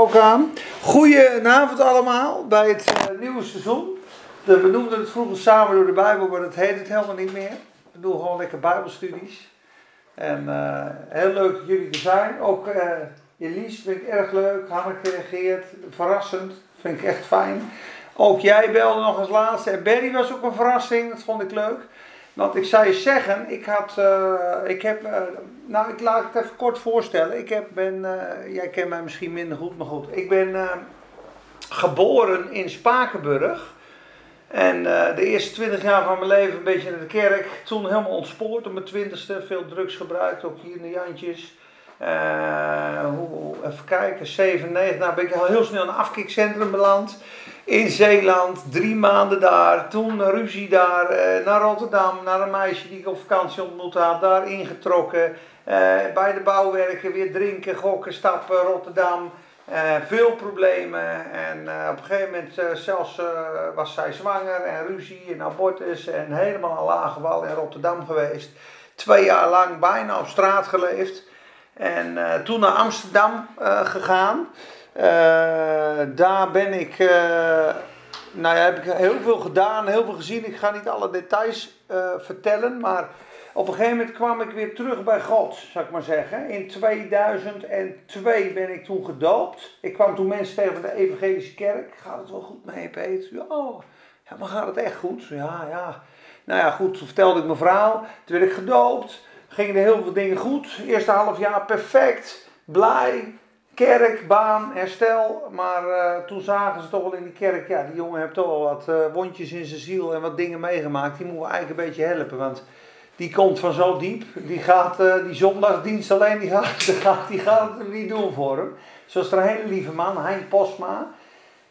ook. Goedenavond allemaal bij het uh, nieuwe seizoen. we noemden het vroeger samen door de Bijbel, maar dat heet het helemaal niet meer. We doen gewoon lekker Bijbelstudies. En uh, heel leuk dat jullie er zijn. Ook uh, Elise vind ik erg leuk. Hanneke reageert. Verrassend. Vind ik echt fijn. Ook jij belde nog als laatste. En Berry was ook een verrassing. Dat vond ik leuk. Want ik zou je zeggen, ik had, uh, ik heb, uh, nou ik laat het even kort voorstellen. Ik heb, ben, uh, jij kent mij misschien minder goed, maar goed. Ik ben geboren in Spakenburg. En de eerste twintig jaar van mijn leven een beetje naar de kerk. Toen helemaal ontspoord op mijn twintigste. Veel drugs gebruikt, ook hier in de Jantjes. hoe, even kijken, 7, 9. Nou ben ik al heel snel in een afkikcentrum beland in Zeeland, drie maanden daar, toen ruzie daar, eh, naar Rotterdam, naar een meisje die ik op vakantie ontmoet had, daar ingetrokken. Eh, bij de bouwwerken weer drinken, gokken, stappen, Rotterdam. Eh, veel problemen en op een gegeven moment zelfs was zij zwanger en ruzie en abortus en helemaal een lage wal in Rotterdam geweest. Twee jaar lang bijna op straat geleefd en toen naar Amsterdam gegaan. Eh, daar ben ik, uh, nou heb ik heel veel gedaan, heel veel gezien. Ik ga niet alle details uh, vertellen, maar op een gegeven moment kwam ik weer terug bij God, zou ik maar zeggen. In 2002 ben ik toen gedoopt. Ik kwam toen mensen tegen van de evangelische kerk. Gaat het wel goed mee, Peter? Ja, oh, ja, maar gaat het echt goed? Ja, ja. Nou ja, goed, toen vertelde ik mijn verhaal. Toen werd ik gedoopt. Gingen er heel veel dingen goed. Eerste half jaar perfect. Blij kerk, baan, herstel. Maar uh, toen zagen ze toch wel in die kerk, ja, die jongen heeft toch wel wat uh, wondjes in zijn ziel en wat dingen meegemaakt. Die moeten we eigenlijk een beetje helpen, want die komt van zo diep. Die gaat, uh, die zondagdienst alleen, die gaat, die gaat, die gaat niet doen voor hem. Zoals er een hele lieve man, Hein Posma.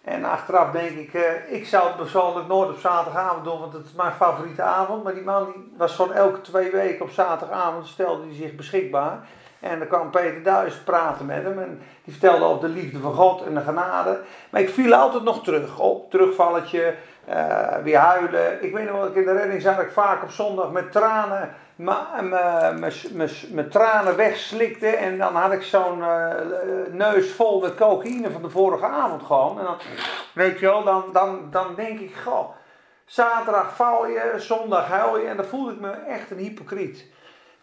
En achteraf denk ik, ik zou het persoonlijk nooit op zaterdagavond doen, want het is mijn favoriete avond. Maar die man die was gewoon elke twee weken op zaterdagavond, stelde hij zich beschikbaar. En dan kwam Peter Duis praten met hem. En die vertelde over de liefde van God en de genade. Maar ik viel altijd nog terug. Op terugvalletje, uh, weer huilen. Ik weet nog wel, ik in de redding zat ik vaak op zondag met tranen. Mijn tranen wegslikte. En dan had ik zo'n uh, neus vol met cocaïne van de vorige avond gewoon. En dan, weet je wel, dan, dan, dan denk ik, goh. Zaterdag val je, zondag huil je. En dan voelde ik me echt een hypocriet.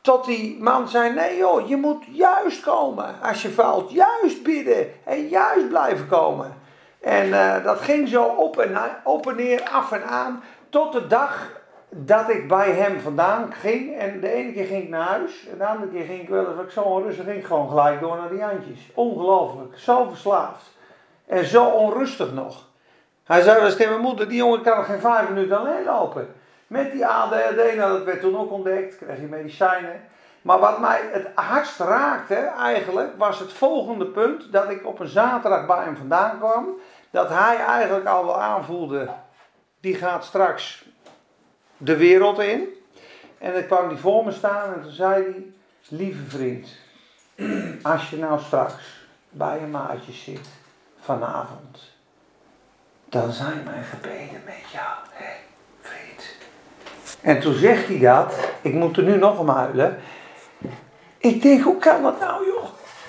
Tot die man zei: Nee, joh, je moet juist komen. Als je valt, juist bidden en juist blijven komen. En uh, dat ging zo op en, op en neer, af en aan. Tot de dag dat ik bij hem vandaan ging. En de ene keer ging ik naar huis. En de andere keer ging ik wel eens, ik zo onrustig ging, gewoon gelijk door naar de Jantjes. Ongelooflijk, zo verslaafd. En zo onrustig nog. Hij zei wel tegen mijn moeder: Die jongen kan nog geen vijf minuten alleen lopen. Met die ADHD, nou dat werd toen ook ontdekt, kreeg je medicijnen. Maar wat mij het hardst raakte eigenlijk, was het volgende punt. Dat ik op een zaterdag bij hem vandaan kwam. Dat hij eigenlijk al wel aanvoelde, die gaat straks de wereld in. En dan kwam hij voor me staan en toen zei hij, lieve vriend, als je nou straks bij een maatje zit vanavond, dan zijn mijn gebeden met jou. Hè? En toen zegt hij dat, ik moet er nu nog om huilen. Ik denk, hoe kan dat nou joh?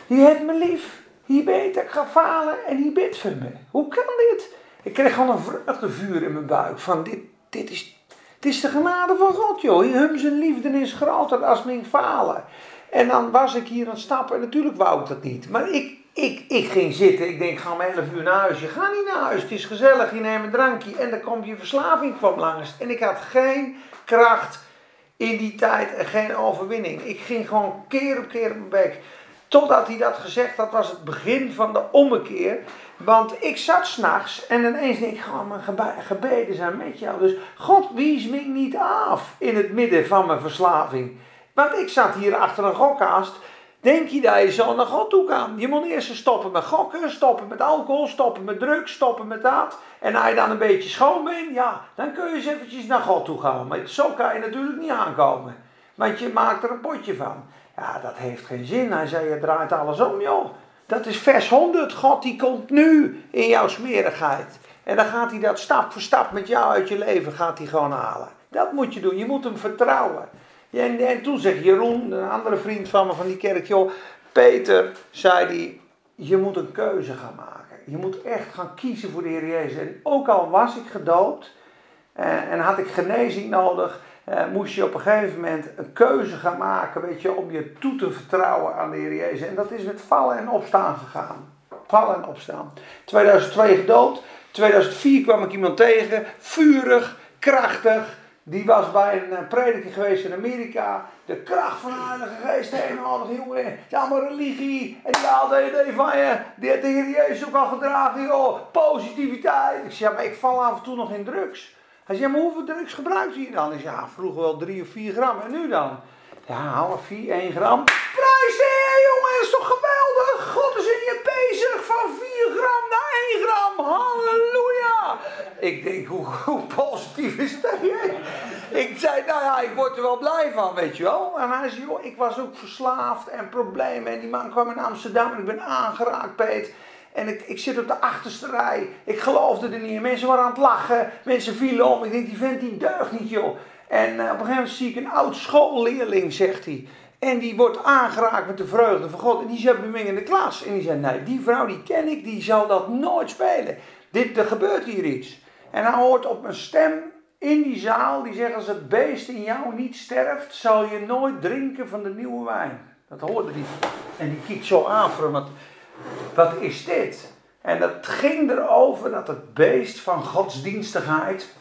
Je hebt me lief, je weet ik ga falen en je bidt voor me. Hoe kan dit? Ik kreeg gewoon een vreugdevuur in mijn buik van dit, dit is het is de genade van God, joh. Hem zijn liefde is groter als mijn falen. En dan was ik hier aan het stappen en natuurlijk wou ik dat niet. Maar ik, ik, ik ging zitten. Ik denk, ga om 11 uur naar huis. Je gaat niet naar huis. Het is gezellig. Je neemt een drankje. En dan komt je verslaving kwam langs. En ik had geen kracht in die tijd en geen overwinning. Ik ging gewoon keer op keer op mijn bek. Totdat hij dat gezegd had, was het begin van de ommekeer. Want ik zat s'nachts en ineens denk ik, gewoon mijn gebeden zijn met jou. Dus God wies me niet af in het midden van mijn verslaving. Want ik zat hier achter een gokkast Denk je dat je zo naar God toe kan? Je moet eerst stoppen met gokken, stoppen met alcohol, stoppen met drugs, stoppen met dat. En als je dan een beetje schoon bent, ja, dan kun je eens eventjes naar God toe gaan. Maar zo kan je natuurlijk niet aankomen. Want je maakt er een potje van. Ja, dat heeft geen zin. Hij zei, je draait alles om, joh. Dat is vers 100. God die komt nu in jouw smerigheid. En dan gaat hij dat stap voor stap met jou uit je leven gaat hij gewoon halen. Dat moet je doen. Je moet hem vertrouwen. En, en toen zegt Jeroen, een andere vriend van me van die kerk, joh, Peter, zei die, je moet een keuze gaan maken. Je moet echt gaan kiezen voor de Heer Jezus. En ook al was ik gedoopt eh, en had ik genezing nodig, eh, moest je op een gegeven moment een keuze gaan maken, weet je, om je toe te vertrouwen aan de Heer Jezus. En dat is met vallen en opstaan gegaan. Vallen en opstaan. 2002 gedoopt. 2004 kwam ik iemand tegen, vurig, krachtig. Die was bij een eh, prediker geweest in Amerika. De kracht van de Heilige Geest tegenwoordig, jongen. Ja, maar religie. En die haalde idee van je. Die heeft de Heer Jezus ook al gedragen, joh. Positiviteit. Ik zei, ja, maar ik val af en toe nog in drugs. Hij zei, maar hoeveel drugs gebruikt je dan? Ik zei, ja, vroeger wel drie of vier gram. En nu dan? Ja, half vier, één gram. Prijs de Heer, jongen. Dat is toch geweldig? God is in je bezig. Van vier gram naar één gram. Halleluja. Ik denk, hoe, hoe positief is dat? Ik zei, nou ja, ik word er wel blij van, weet je wel. En hij zei, joh, ik was ook verslaafd en problemen. En die man kwam in Amsterdam en ik ben aangeraakt, Peet. En ik, ik zit op de achterste rij. Ik geloofde er niet in. Mensen waren aan het lachen. Mensen vielen om. Ik denk, die vent die deugt niet, joh. En uh, op een gegeven moment zie ik een oud schoolleerling, zegt hij. En die wordt aangeraakt met de vreugde van God. En die zit bij mij in de klas. En die zei, nee, die vrouw die ken ik, die zal dat nooit spelen. Dit, er gebeurt hier iets. En hij hoort op een stem in die zaal, die zegt, als het beest in jou niet sterft, zal je nooit drinken van de nieuwe wijn. Dat hoorde hij. En die kijkt zo aan voor wat is dit? En dat ging erover dat het beest van godsdienstigheid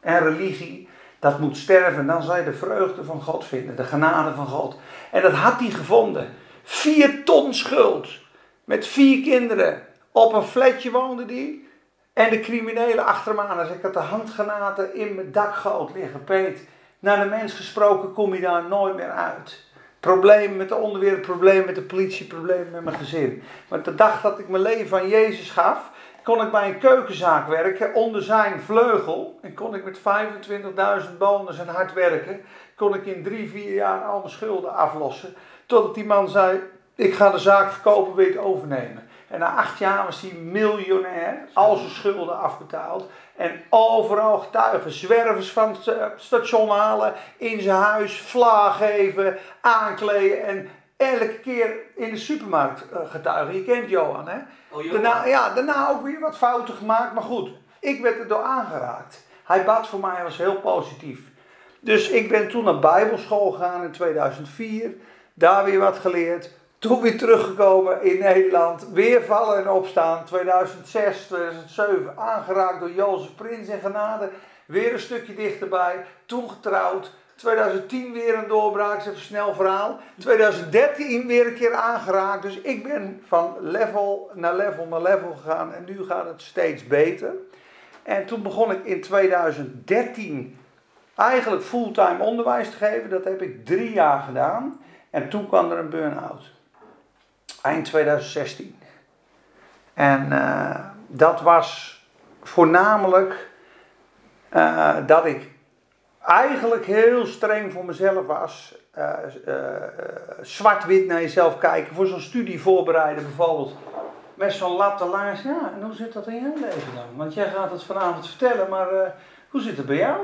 en religie, dat moet sterven. Dan zal je de vreugde van God vinden, de genade van God. En dat had hij gevonden. Vier ton schuld. Met vier kinderen. Op een flatje woonde die. En de criminelen achter me aan. Als ik had de handgranaten in mijn dakgoot liggen. Peet, naar de mens gesproken kom je daar nooit meer uit. Problemen met de onderwereld, problemen met de politie, problemen met mijn gezin. Maar de dag dat ik mijn leven aan Jezus gaf, kon ik bij een keukenzaak werken onder zijn vleugel. En kon ik met 25.000 bonus en hard werken, kon ik in drie, vier jaar al mijn schulden aflossen. Totdat die man zei, ik ga de zaak verkopen, je het overnemen. En na acht jaar was hij miljonair, al zijn schulden afbetaald. En overal getuigen, zwervers van het station halen, in zijn huis, vlaag geven, aankleden. En elke keer in de supermarkt getuigen. Je kent Johan, hè? Oh, Daarna, ja, daarna ook weer wat fouten gemaakt, maar goed. Ik werd er door aangeraakt. Hij bad voor mij, was heel positief. Dus ik ben toen naar Bijbelschool gegaan in 2004. Daar weer wat geleerd. Toen weer teruggekomen in Nederland. Weer vallen en opstaan. 2006, 2007 aangeraakt door Jozef Prins in Genade. Weer een stukje dichterbij. Toen getrouwd. 2010 weer een doorbraak, is even snel verhaal. 2013 weer een keer aangeraakt. Dus ik ben van level naar level naar level gegaan. En nu gaat het steeds beter. En toen begon ik in 2013 eigenlijk fulltime onderwijs te geven. Dat heb ik drie jaar gedaan. En toen kwam er een burn-out. Eind 2016. En uh, dat was voornamelijk uh, dat ik eigenlijk heel streng voor mezelf was. Uh, zwart-wit naar jezelf kijken. Voor zo'n studie voorbereiden bijvoorbeeld. Met zo'n latte langs. Ja, en hoe zit dat in jouw leven dan? Want jij gaat het vanavond vertellen, maar hoe zit het bij jou?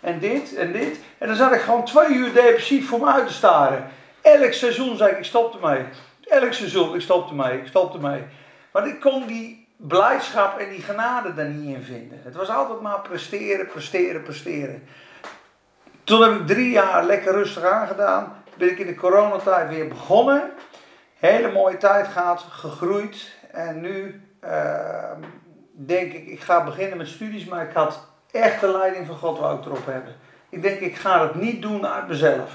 En dit en dit. En dan zat ik gewoon twee uur depressief voor me uit te staren. Elk seizoen zei ik, ik stop ermee. Elk seizoen, ik stop ermee, ik stop ermee. Want ik kon die blijdschap en die genade daar niet in vinden. Het was altijd maar presteren, presteren, presteren. Toen heb ik drie jaar lekker rustig aangedaan. Ben ik in de coronatijd weer begonnen. Hele mooie tijd gehad, gegroeid. En nu uh, denk ik, ik ga beginnen met studies, maar ik had echt de leiding van God wou ik erop hebben. Ik denk, ik ga het niet doen uit mezelf.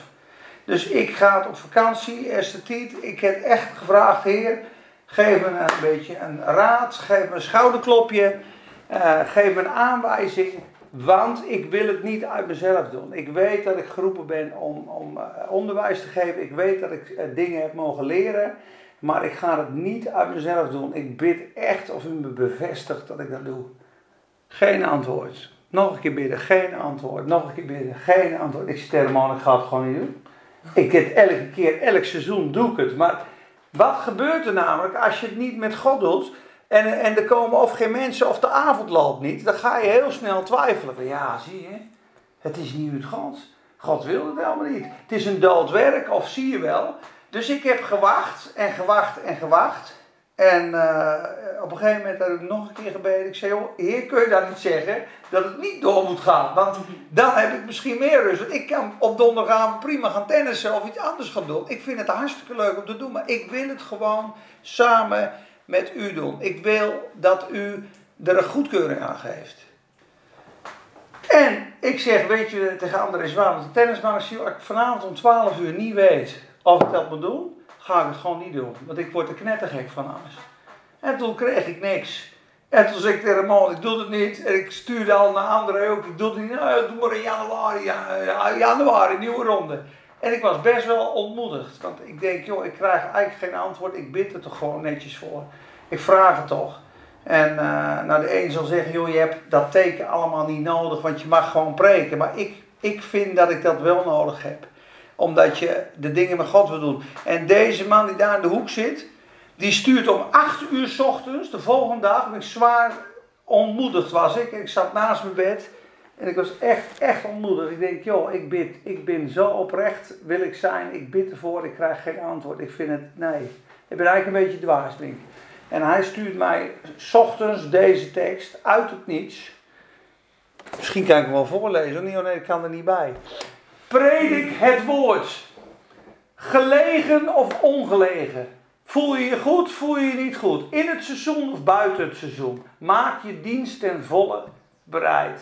Dus ik ga op vakantie, eerste tijd. Ik heb echt gevraagd, Heer, geef me een beetje een raad, geef me een schouderklopje, uh, geef me een aanwijzing. Want ik wil het niet uit mezelf doen. Ik weet dat ik geroepen ben om, om uh, onderwijs te geven. Ik weet dat ik uh, dingen heb mogen leren. Maar ik ga het niet uit mezelf doen. Ik bid echt of u me bevestigt dat ik dat doe. Geen antwoord. Nog een keer bidden, geen antwoord. Nog een keer bidden, geen antwoord. Ik stel man, ik ga het gewoon niet doen. Ik dit elke keer, elk seizoen doe ik het. Maar wat gebeurt er namelijk als je het niet met God doet? En, en er komen of geen mensen of de avond loopt niet. Dan ga je heel snel twijfelen. Ja, zie je. Het is niet uit God. God wil het helemaal niet. Het is een dood werk, of zie je wel. Dus ik heb gewacht en gewacht en gewacht. En uh, op een gegeven moment heb ik nog een keer gebeden. Ik zei, joh, heer, kun je dan niet zeggen dat het niet door moet gaan? Want dan heb ik misschien meer rust. Want ik kan op donderdagavond prima gaan tennissen of iets anders gaan doen. Ik vind het hartstikke leuk om te doen, maar ik wil het gewoon samen met u doen. Ik wil dat u er een goedkeuring aan geeft. En ik zeg, weet je, tegen André Zwaan, de tennisman, als ik vanavond om 12 uur niet weet of ik dat moet doen, ga ik het gewoon niet doen. Want ik word er knettergek van alles. En toen kreeg ik niks. En toen zei ik tegen man, ik doe het niet. En ik stuurde al naar anderen ook, ik doe het niet. Nou, doe maar in januari, ja, januari, nieuwe ronde. En ik was best wel ontmoedigd. Want ik denk, joh, ik krijg eigenlijk geen antwoord. Ik bid er toch gewoon netjes voor. Ik vraag het toch. En uh, nou, de een zal zeggen, joh, je hebt dat teken allemaal niet nodig, want je mag gewoon preken. Maar ik, ik vind dat ik dat wel nodig heb. Omdat je de dingen met God wil doen. En deze man die daar in de hoek zit, die stuurt om 8 uur s ochtends, de volgende dag, ik zwaar ontmoedigd was ik. Ik zat naast mijn bed en ik was echt, echt ontmoedigd. Ik denk, joh, ik bid, ik ben zo oprecht wil ik zijn. Ik bid ervoor, ik krijg geen antwoord. Ik vind het, nee, ik ben eigenlijk een beetje dwaas, denk ik. En hij stuurt mij s ochtends deze tekst uit het niets. Misschien kan ik hem wel voorlezen. Nee, nee, ik kan er niet bij. Predik het woord. Gelegen of ongelegen. Voel je je goed, voel je je niet goed. In het seizoen of buiten het seizoen. Maak je dienst ten volle bereid.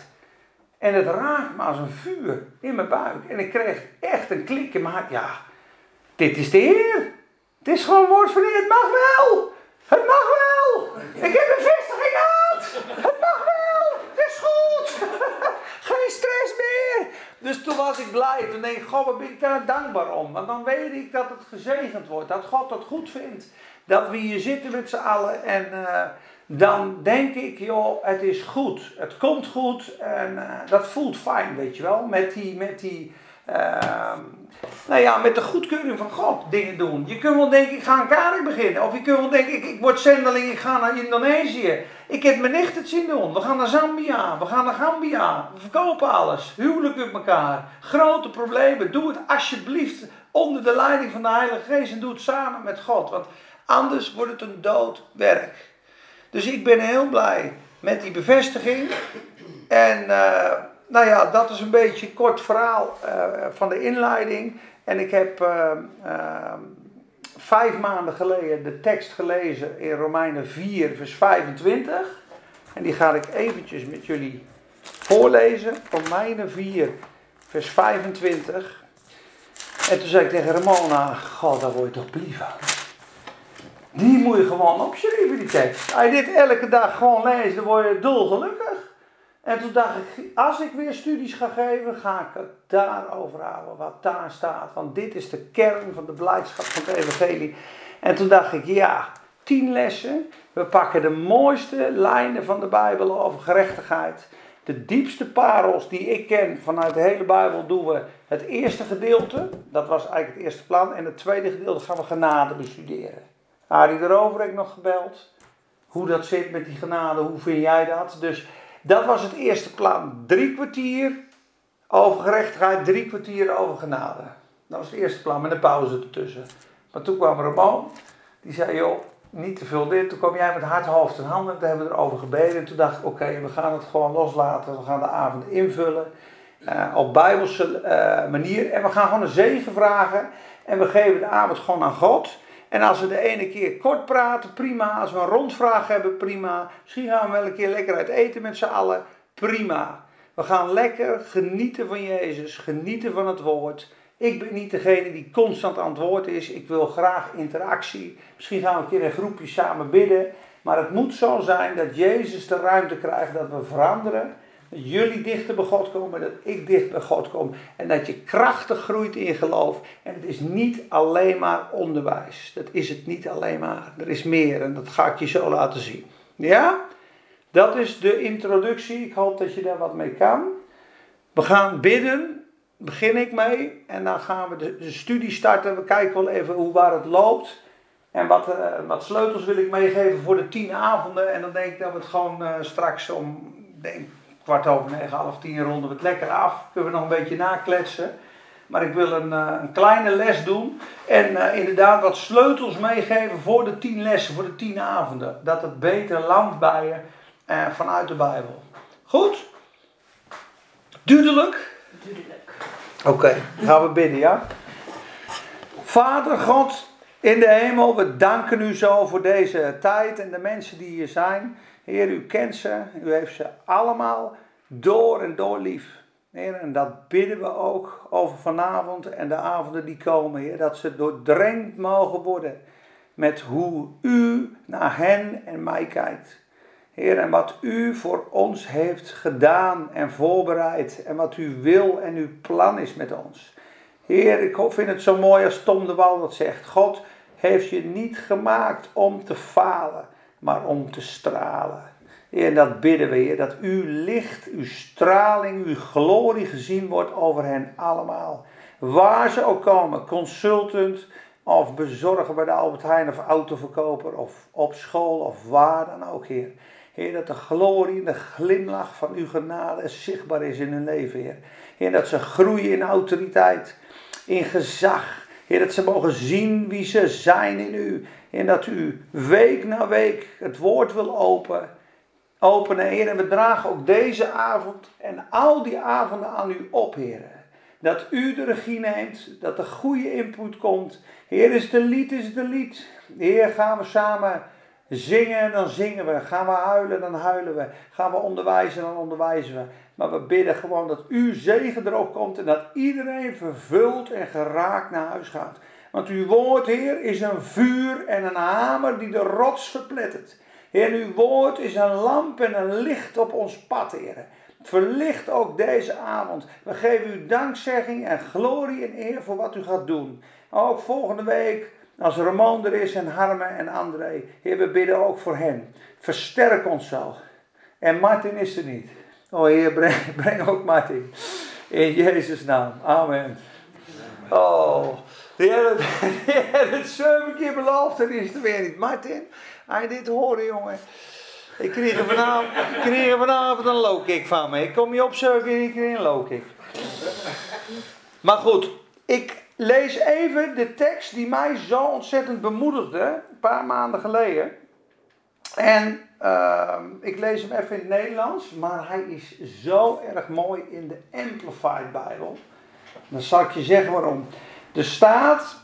En het raakt me als een vuur in mijn buik. En ik kreeg echt een klik in mijn. Ja, dit is de Heer. Het is gewoon woord van Heer. Het mag wel. Het mag wel! Ik heb een vestiging gehad! Het mag wel! Het is goed! Geen stress meer! Dus toen was ik blij. Toen denk ik, God, wat ben ik daar dankbaar om? Want dan weet ik dat het gezegend wordt. Dat God het goed vindt. Dat we hier zitten met z'n allen. En uh, dan denk ik, joh, het is goed. Het komt goed. En uh, dat voelt fijn, weet je wel. Met die, met die uh, nou ja, met de goedkeuring van God dingen doen. Je kunt wel denken, ik ga een karik beginnen. Of je kunt wel denken, ik, ik word zendeling, ik ga naar Indonesië. Ik heb mijn nicht het zien doen. We gaan naar Zambia, we gaan naar Gambia. We verkopen alles. Huwelijk met elkaar. Grote problemen. Doe het alsjeblieft onder de leiding van de Heilige Geest. En doe het samen met God. Want anders wordt het een dood werk. Dus ik ben heel blij met die bevestiging. En... Uh, nou ja, dat is een beetje een kort verhaal uh, van de inleiding. En ik heb uh, uh, vijf maanden geleden de tekst gelezen in Romeinen 4, vers 25. En die ga ik eventjes met jullie voorlezen. Romeinen 4, vers 25. En toen zei ik tegen Ramona, god, daar word je toch blief aan. Die moet je gewoon opschrijven, die tekst. Als je dit elke dag gewoon leest, dan word je dolgelukkig. En toen dacht ik, als ik weer studies ga geven, ga ik het daarover houden, wat daar staat. Want dit is de kern van de blijdschap van het evangelie. En toen dacht ik, ja, tien lessen. We pakken de mooiste lijnen van de Bijbel over gerechtigheid. De diepste parels die ik ken vanuit de hele Bijbel doen we het eerste gedeelte. Dat was eigenlijk het eerste plan. En het tweede gedeelte gaan we genade bestuderen. Arie erover heb ik nog gebeld. Hoe dat zit met die genade, hoe vind jij dat? Dus dat was het eerste plan. Drie kwartier over gerechtigheid, drie kwartier over genade. Dat was het eerste plan met een pauze ertussen. Maar toen kwam Ramon, die zei: Joh, niet te veel dit. Toen kwam jij met hart, hoofd en handen. Toen hebben we erover gebeden. En toen dacht ik: Oké, we gaan het gewoon loslaten. We gaan de avond invullen. Uh, op bijbelse uh, manier. En we gaan gewoon een zegen vragen. En we geven de avond gewoon aan God. En als we de ene keer kort praten, prima. Als we een rondvraag hebben, prima. Misschien gaan we wel een keer lekker uit eten met z'n allen, prima. We gaan lekker genieten van Jezus, genieten van het woord. Ik ben niet degene die constant aan het is. Ik wil graag interactie. Misschien gaan we een keer een groepje samen bidden. Maar het moet zo zijn dat Jezus de ruimte krijgt dat we veranderen. Jullie dichter bij God komen, dat ik dicht bij God kom. En dat je krachtig groeit in geloof. En het is niet alleen maar onderwijs. Dat is het niet alleen maar. Er is meer en dat ga ik je zo laten zien. Ja? Dat is de introductie. Ik hoop dat je daar wat mee kan. We gaan bidden. Begin ik mee. En dan gaan we de, studie starten. We kijken wel even hoe waar het loopt. En wat, uh, wat sleutels wil ik meegeven voor de tien avonden. En dan denk ik dat we het gewoon uh, straks om denk, kwart over negen, half tien ronden we het lekker af. Kunnen we nog een beetje nakletsen. Maar ik wil een, eh, een kleine les doen. En eh, inderdaad wat sleutels meegeven voor de tien lessen, voor de tien avonden. Dat het beter landt bij je uh, vanuit de Bijbel. Goed? Duidelijk? Duidelijk. Oké, gaan we bidden, ja? Vader God in de hemel, we danken u zo voor deze tijd en de mensen die hier zijn. Heer, u kent ze, u heeft ze allemaal door en door lief. Heer, en dat bidden we ook over vanavond en de avonden die komen, Heer. Dat ze doordrenkt mogen worden met hoe u naar hen en mij kijkt. Heer, en wat u voor ons heeft gedaan en voorbereid. En wat u wil en uw plan is met ons. Heer, ik vind het zo mooi als Tom de Wal dat zegt. God heeft je niet gemaakt om te falen, maar om te stralen. Heer, dat bidden we, Heer, dat uw licht, uw straling, uw glorie gezien wordt over hen allemaal. Waar ze ook komen, consultant of bezorger bij de Albert Heijn of autoverkoper of op school of waar dan ook, Heer. Heer, dat de glorie en de glimlach van uw genade zichtbaar is in hun leven, Heer. Heer, dat ze groeien in autoriteit, in gezag. Heer, dat ze mogen zien wie ze zijn in u. En dat u week na week het woord wil openen openen, Heer. En we dragen ook deze avond en al die avonden aan u op, Heer. Dat u de regie neemt, dat er goede input komt. Heer, is de lied, is de lied. Heer, gaan we samen zingen, dan zingen we. Gaan we huilen, dan huilen we. Gaan we onderwijzen, dan onderwijzen we. Maar we bidden gewoon dat uw zegen erop komt en dat iedereen vervuld en geraakt naar huis gaat. Want uw woord, Heer, is een vuur en een hamer die de rots verplettert. Heer, uw woord is een lamp en een licht op ons pad, Heer. Verlicht ook deze avond. We geven u dankzegging en glorie en eer voor wat u gaat doen. Ook volgende week, als Ramon er is en Harme en André. Heer, we bidden ook voor hen. Versterk ons zo. En Martin is er niet. Oh Heer, breng, breng ook Martin. In Jezus' naam. Amen. Oh, Heer heeft het zeven keer beloofd en is er weer niet. Martin, hij dit horen, jongen. Ik kreeg vanavond, ik kreeg vanavond een low kick van me. Ik kom je opzoeken en ik kreeg een low kick. Maar goed, ik lees even de tekst die mij zo ontzettend bemoedigde. Een paar maanden geleden. En uh, ik lees hem even in het Nederlands. Maar hij is zo erg mooi in de Amplified Bijbel. Dan zal ik je zeggen waarom. Er staat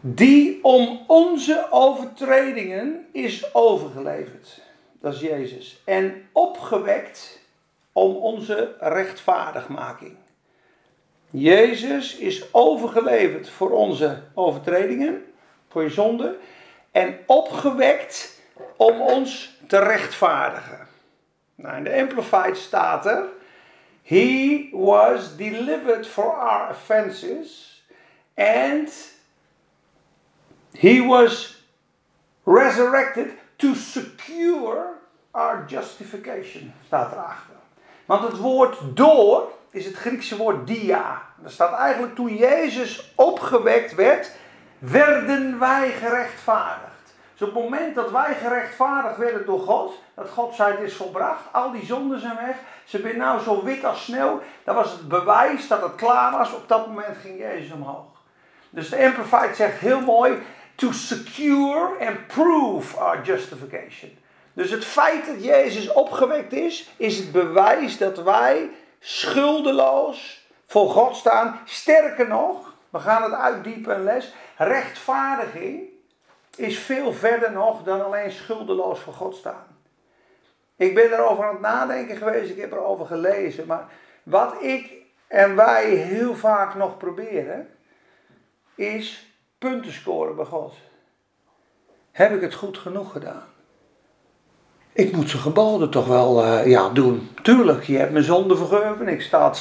die om onze overtredingen is overgeleverd. Dat is Jezus. En opgewekt om onze rechtvaardigmaking. Jezus is overgeleverd voor onze overtredingen, voor je zonde. En opgewekt om ons te rechtvaardigen. Nou, in de Amplified staat er. He was delivered for our offenses. And He was resurrected to secure our justification, staat erachter. Want het woord door is het Griekse woord dia. Dat staat eigenlijk toen Jezus opgewekt werd, werden wij gerechtvaardigd. Dus op het moment dat wij gerechtvaardigd werden door God, dat God zei is volbracht, al die zonden zijn weg, ze zijn nou zo wit als sneeuw, dat was het bewijs dat het klaar was, op dat moment ging Jezus omhoog. Dus de Amplified zegt heel mooi, to secure and prove our justification. Dus het feit dat Jezus opgewekt is, is het bewijs dat wij schuldeloos voor God staan. Sterker nog, we gaan het uitdiepen in les. Rechtvaardiging is veel verder nog dan alleen schuldeloos voor God staan. Ik ben erover aan het nadenken geweest, ik heb erover gelezen. Maar wat ik en wij heel vaak nog proberen, is punten scoren bij God. Heb ik het goed genoeg gedaan? Ik moet zijn geboden toch wel uh, ja, doen. Tuurlijk, je hebt mijn zonde vergeven. Ik sta,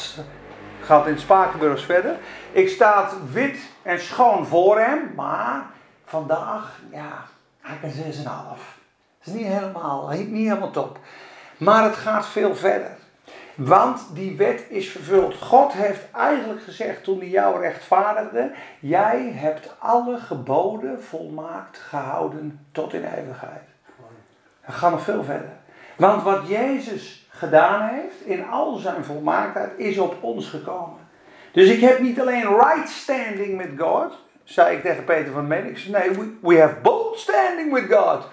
gaat in Spakenburgs verder. Ik sta wit en schoon voor hem. Maar vandaag, ja, hij kan 6,5. Dat is niet helemaal, niet helemaal top. Maar het gaat veel verder. Want die wet is vervuld. God heeft eigenlijk gezegd toen hij jou rechtvaardigde: Jij hebt alle geboden volmaakt gehouden tot in eeuwigheid. We gaan nog veel verder. Want wat Jezus gedaan heeft in al zijn volmaaktheid is op ons gekomen. Dus ik heb niet alleen right standing met God, zei ik tegen Peter van Menix. Nee, we, we have bold standing with God.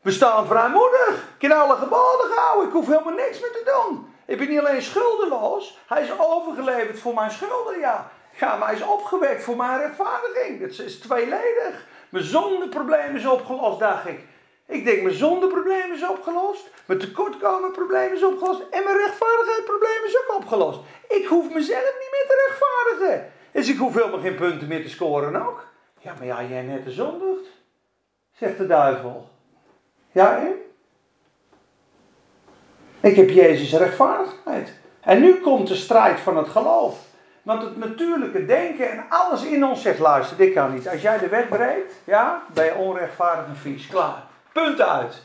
We staan vrijmoedig. Ik kan alle geboden houden. Ik hoef helemaal niks meer te doen. Ik ben niet alleen schuldeloos. Hij is overgeleverd voor mijn schulden, ja. Ja, maar hij is opgewekt voor mijn rechtvaardiging. Het is tweeledig. Mijn zondeprobleem is opgelost, dacht ik. Ik denk, mijn zondeprobleem is opgelost. Mijn tekortkomenprobleem is opgelost. En mijn rechtvaardigheidprobleem is ook opgelost. Ik hoef mezelf niet meer te rechtvaardigen. Dus ik hoef helemaal geen punten meer te scoren ook. Ja, maar ja, jij net de zondigt, zegt de duivel. Ja, hè? Ik heb Jezus rechtvaardigheid. En nu komt de strijd van het geloof. Want het natuurlijke denken en alles in ons zegt: luister, dit kan niet. Als jij de wet breekt, ja, ben je onrechtvaardig en vies. Klaar. Punt uit.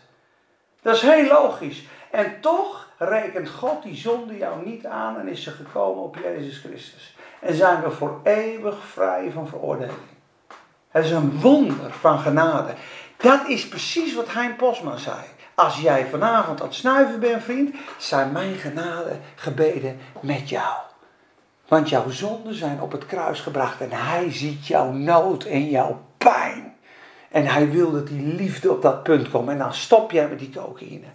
Dat is heel logisch. En toch rekent God die zonde jou niet aan en is ze gekomen op Jezus Christus. En zijn we voor eeuwig vrij van veroordeling. Het is een wonder van genade. Dat is precies wat Hein Posma zei. Als jij vanavond aan het snuiven bent, vriend, zijn mijn genade gebeden met jou. Want jouw zonden zijn op het kruis gebracht en hij ziet jouw nood en jouw pijn. En hij wil dat die liefde op dat punt komt. En dan stop jij met die cocaïne.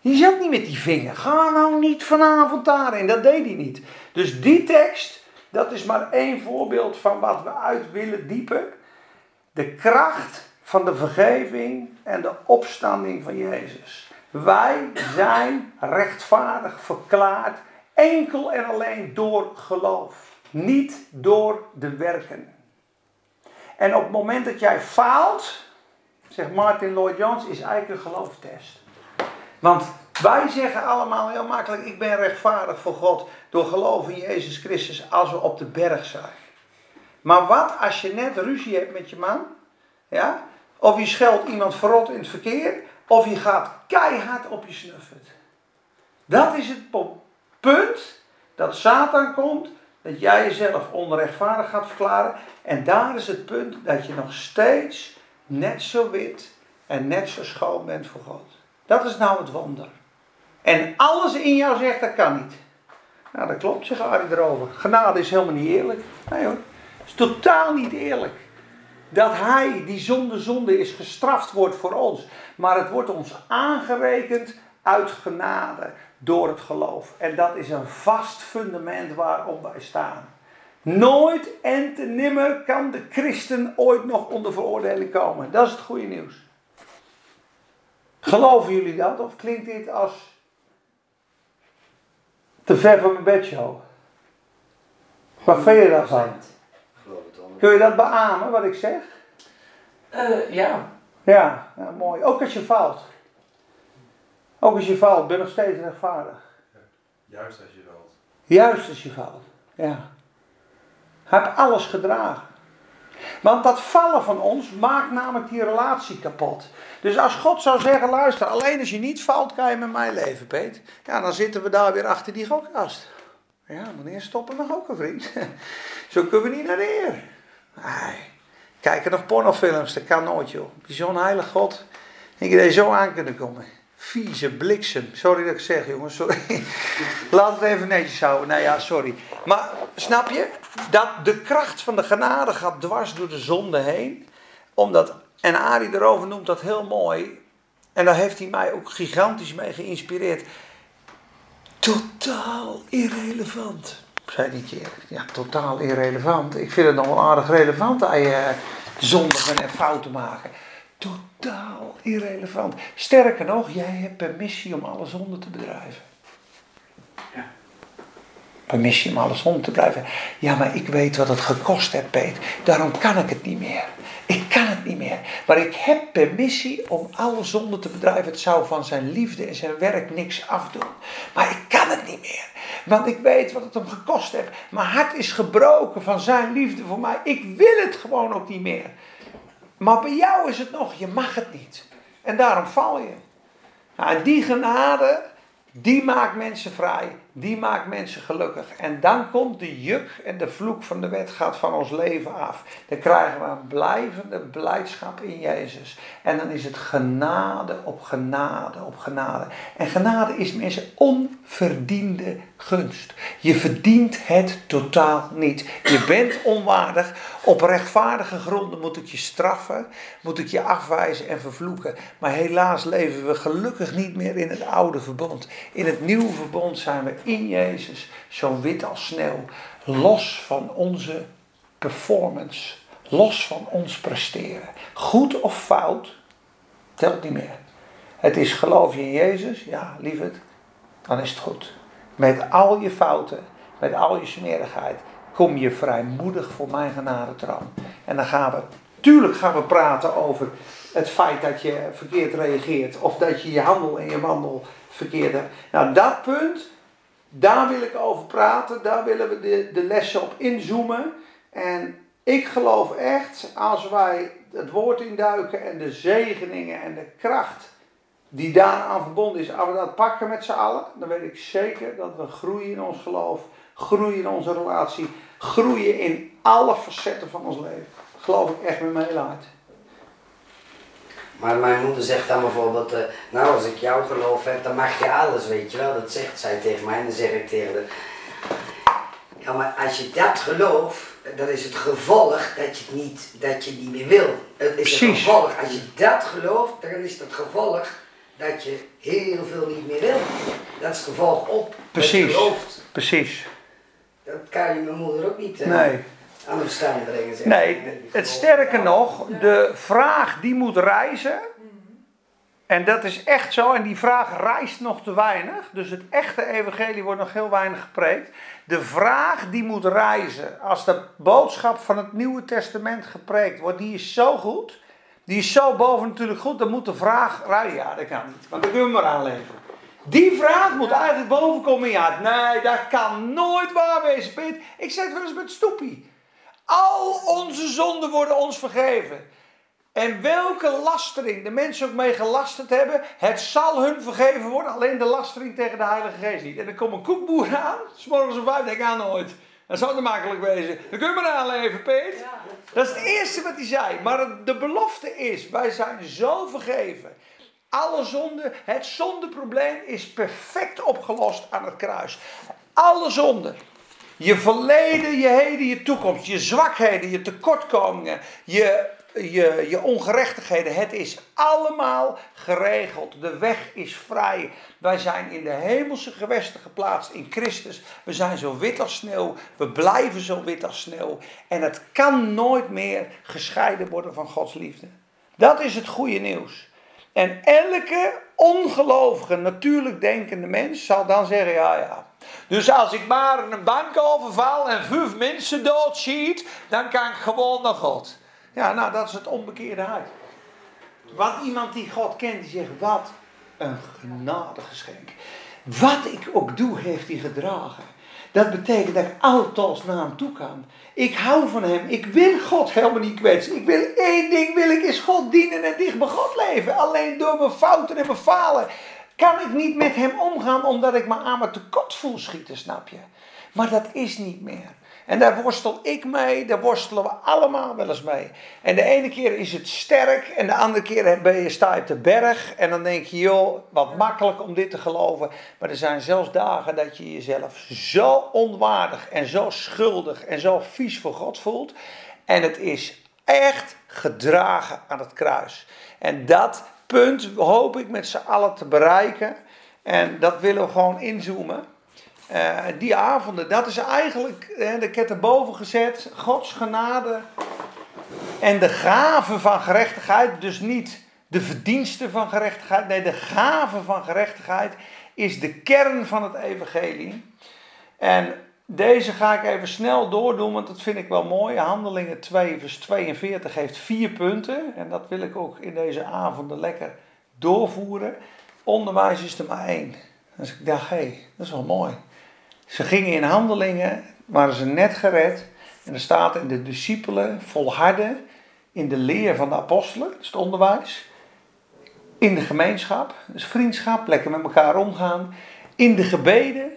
Je zat niet met die vinger. Ga nou niet vanavond daarin. Dat deed hij niet. Dus die tekst, dat is maar één voorbeeld van wat we uit willen diepen. De kracht van de vergeving en de opstanding van Jezus. Wij zijn rechtvaardig verklaard enkel en alleen door geloof, niet door de werken. En op het moment dat jij faalt, zegt Martin Lloyd Jones, is eigenlijk een gelooftest. Want wij zeggen allemaal heel makkelijk: ik ben rechtvaardig voor God door geloof in Jezus Christus als we op de berg zijn. Maar wat als je net ruzie hebt met je man? Ja? Of je scheldt iemand verrot in het verkeer, of je gaat keihard op je snuffert. Dat is het punt dat Satan komt, dat jij jezelf onrechtvaardig gaat verklaren. En daar is het punt dat je nog steeds net zo wit en net zo schoon bent voor God. Dat is nou het wonder. En alles in jou zegt dat kan niet. Nou, dat klopt, zegt Arie erover. Genade is helemaal niet eerlijk. Nee hoor, is totaal niet eerlijk dat hij, die zonde zonde is, gestraft wordt voor ons. Maar het wordt ons aangerekend uit genade door het geloof. En dat is een vast fundament waarop wij staan. Nooit en te nimmer kan de christen ooit nog onder veroordeling komen. Dat is het goede nieuws. Geloven jullie dat? Of klinkt dit als te ver van mijn bedshow? Wat vind je daarvan? Kun je dat beamen wat ik zeg? Uh, ja. ja. Ja, mooi. Ook als je faalt. Ook als je valt, ben je nog steeds rechtvaardig. juist als je valt. Juist als je valt, ja. Heeft alles gedragen. Want dat vallen van ons maakt namelijk die relatie kapot. Dus als God zou zeggen, luister, alleen als je niet valt, kan je met mij leven, Peet. Ja, dan zitten we daar weer achter die gokkast. Ja, wanneer stoppen we nog een vriend? Zo kunnen we niet naar de Heer. Nee. Kijken nog pornofilms, dat kan nooit, joh. Zo'n heilig God. Ik er zo aan kunnen komen. Vieze bliksem. Sorry dat ik zeg, jongens. Sorry. Laat het even netjes houden. Nou ja, sorry. Maar snap je? Dat de kracht van de genade gaat dwars door de zonde heen. Omdat, en Arie erover noemt dat heel mooi. En daar heeft hij mij ook gigantisch mee geïnspireerd. Totaal irrelevant. Zei die keer. Ja, totaal irrelevant. Ik vind het nog wel aardig relevant dat je zondigen en fouten maken. Totaal irrelevant. Sterker nog, jij hebt permissie om alle zonde te bedrijven. Ja. Permissie om alle zonde te bedrijven. Ja, maar ik weet wat het gekost heeft, Peet. Daarom kan ik het niet meer. Ik kan het niet meer. Maar ik heb permissie om alle zonde te bedrijven. Het zou van zijn liefde en zijn werk niks afdoen. Maar ik kan het niet meer. Want ik weet wat het hem gekost heeft. Mijn hart is gebroken van zijn liefde voor mij. Ik wil het gewoon ook niet meer. Maar bij jou is het nog, je mag het niet. En daarom val je. Nou, en die genade, die maakt mensen vrij. Die maakt mensen gelukkig. En dan komt de juk en de vloek van de wet gaat van ons leven af. Dan krijgen we een blijvende blijdschap in Jezus. En dan is het genade op genade op genade. En genade is mensen onverdiende gunst. Je verdient het totaal niet. Je bent onwaardig. Op rechtvaardige gronden moet ik je straffen, moet ik je afwijzen en vervloeken. Maar helaas leven we gelukkig niet meer in het oude verbond. In het nieuwe verbond zijn we in Jezus zo wit als sneeuw. Los van onze performance. Los van ons presteren. Goed of fout, telt niet meer. Het is geloof je in Jezus? Ja, lieverd, dan is het goed. Met al je fouten, met al je smerigheid, kom je vrijmoedig voor mijn genade troon. En dan gaan we, tuurlijk gaan we praten over het feit dat je verkeerd reageert. Of dat je je handel en je wandel verkeerd hebt. Nou, dat punt, daar wil ik over praten. Daar willen we de, de lessen op inzoomen. En ik geloof echt, als wij het woord induiken en de zegeningen en de kracht die daaraan verbonden is, als we dat pakken met z'n allen, dan weet ik zeker dat we groeien in ons geloof, groeien in onze relatie, groeien in alle facetten van ons leven. geloof ik echt met mijn hele hart. Maar mijn moeder zegt dan bijvoorbeeld, uh, nou als ik jou geloof heb, dan mag je alles, weet je wel. Dat zegt zij tegen mij en dan zeg ik tegen haar, ja maar als je dat gelooft, dat is het gevolg dat je het niet, dat je niet meer wil. Het is het gevolg. Als je dat gelooft, dan is het gevolg dat je heel veel niet meer wil. Dat is het gevolg op. Precies. Precies. Dat kan je mijn moeder ook niet uh, nee. aan de verstand brengen. Zeg. Nee, het sterke nog, de vraag die moet reizen. En dat is echt zo, en die vraag reist nog te weinig. Dus het echte evangelie wordt nog heel weinig gepreekt. De vraag die moet reizen, als de boodschap van het Nieuwe Testament gepreekt wordt, die is zo goed. Die is zo boven natuurlijk goed, dan moet de vraag reizen. Ja, dat kan niet, maar dat kunnen we maar aanleveren. Die vraag moet eigenlijk boven komen. Ja, nee, dat kan nooit waar wezen, Piet. Ik zeg het wel eens met Stoepie. Al onze zonden worden ons vergeven. En welke lastering de mensen ook mee gelasterd hebben, het zal hun vergeven worden. Alleen de lastering tegen de Heilige Geest niet. En dan komt een koekboer aan, s morgens om vijf, denk aan nooit. Dat zou te makkelijk wezen. Dan kun je maar aanleven, Peet. Dat is het eerste wat hij zei. Maar de belofte is, wij zijn zo vergeven. Alle zonden, het zondeprobleem is perfect opgelost aan het kruis. Alle zonden. Je verleden, je heden, je toekomst, je zwakheden, je tekortkomingen, je je, je ongerechtigheden. Het is allemaal geregeld. De weg is vrij. Wij zijn in de hemelse gewesten geplaatst in Christus. We zijn zo wit als sneeuw. We blijven zo wit als sneeuw. En het kan nooit meer gescheiden worden van Gods liefde. Dat is het goede nieuws. En elke ongelovige, natuurlijk denkende mens zal dan zeggen: ja, ja. Dus als ik maar een bank overval en vijf mensen doodschiet, dan kan ik gewoon naar God. Ja, nou, dat is het onbekeerde hart. Want iemand die God kent, die zegt: Wat een genadegeschenk. Wat ik ook doe, heeft hij gedragen. Dat betekent dat ik altijd naar hem toe kan. Ik hou van hem. Ik wil God helemaal niet kwetsen. Ik wil één ding, wil ik, is God dienen en dicht bij God leven. Alleen door mijn fouten en mijn falen kan ik niet met hem omgaan omdat ik me aan mijn tekort voel schieten, snap je? Maar dat is niet meer. En daar worstel ik mee, daar worstelen we allemaal wel eens mee. En de ene keer is het sterk en de andere keer ben je, sta je op de berg. En dan denk je, joh, wat makkelijk om dit te geloven. Maar er zijn zelfs dagen dat je jezelf zo onwaardig en zo schuldig en zo vies voor God voelt. En het is echt gedragen aan het kruis. En dat punt hoop ik met z'n allen te bereiken. En dat willen we gewoon inzoomen. Uh, die avonden, dat is eigenlijk, ik heb erboven gezet, Gods genade en de gave van gerechtigheid, dus niet de verdiensten van gerechtigheid, nee, de gave van gerechtigheid is de kern van het evangelie. En deze ga ik even snel doordoen, want dat vind ik wel mooi. Handelingen 2, vers 42 heeft vier punten. En dat wil ik ook in deze avonden lekker doorvoeren. Onderwijs is er maar één. Dus ik dacht, hé, hey, dat is wel mooi. Ze gingen in handelingen, waren ze net gered. En er staat in de discipelen volharden in de leer van de apostelen, dat is het onderwijs. In de gemeenschap, dus vriendschap, lekker met elkaar omgaan. In de gebeden,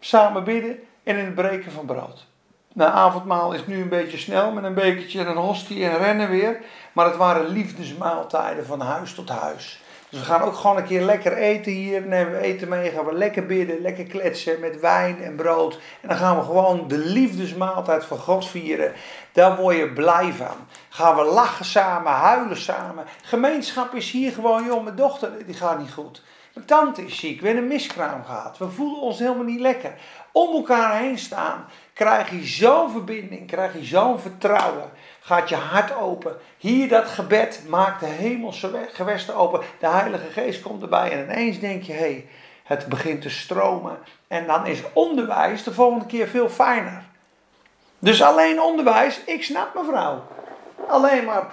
samen bidden en in het breken van brood. Na avondmaal is nu een beetje snel met een bekertje en een hostie en rennen weer. Maar het waren liefdesmaaltijden van huis tot huis. Dus we gaan ook gewoon een keer lekker eten hier. Nemen we eten mee, gaan we lekker bidden, lekker kletsen met wijn en brood. En dan gaan we gewoon de liefdesmaaltijd van God vieren. Daar word je blij van. Gaan we lachen samen, huilen samen. Gemeenschap is hier gewoon, joh, mijn dochter die gaat niet goed. Mijn tante is ziek, we hebben een miskraam gehad. We voelen ons helemaal niet lekker. Om elkaar heen staan, krijg je zo'n verbinding, krijg je zo'n vertrouwen. Gaat je hart open. Hier dat gebed maakt de hemelse gewesten open. De Heilige Geest komt erbij en ineens denk je, hé, hey, het begint te stromen. En dan is onderwijs de volgende keer veel fijner. Dus alleen onderwijs, ik snap mevrouw. Alleen maar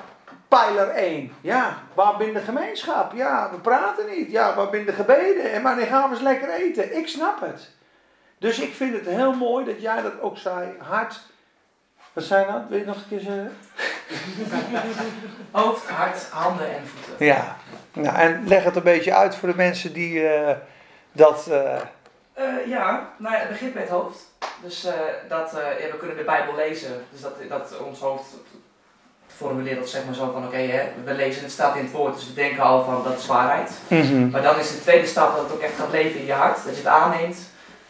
pijler 1. Ja, waar ben de gemeenschap? Ja, we praten niet. Ja, waar ben de gebeden? En wanneer gaan we eens lekker eten? Ik snap het. Dus ik vind het heel mooi dat jij dat ook zei. Hart. Wat zijn dat? Wil je nog een keer zeggen? Hoofd, hart, handen en voeten. Ja. Nou, en leg het een beetje uit voor de mensen die uh, dat. Uh... Uh, ja, nou ja, het begint met het hoofd. Dus dat, ja, we kunnen de Bijbel lezen. Dus dat, dat ons hoofd formuleert dat zeg maar zo van oké, we lezen het staat in het woord, dus we denken al van dat is waarheid. Mm -hmm. Maar dan is de tweede stap dat het ook echt gaat leven in je hart, dat je het aanneemt.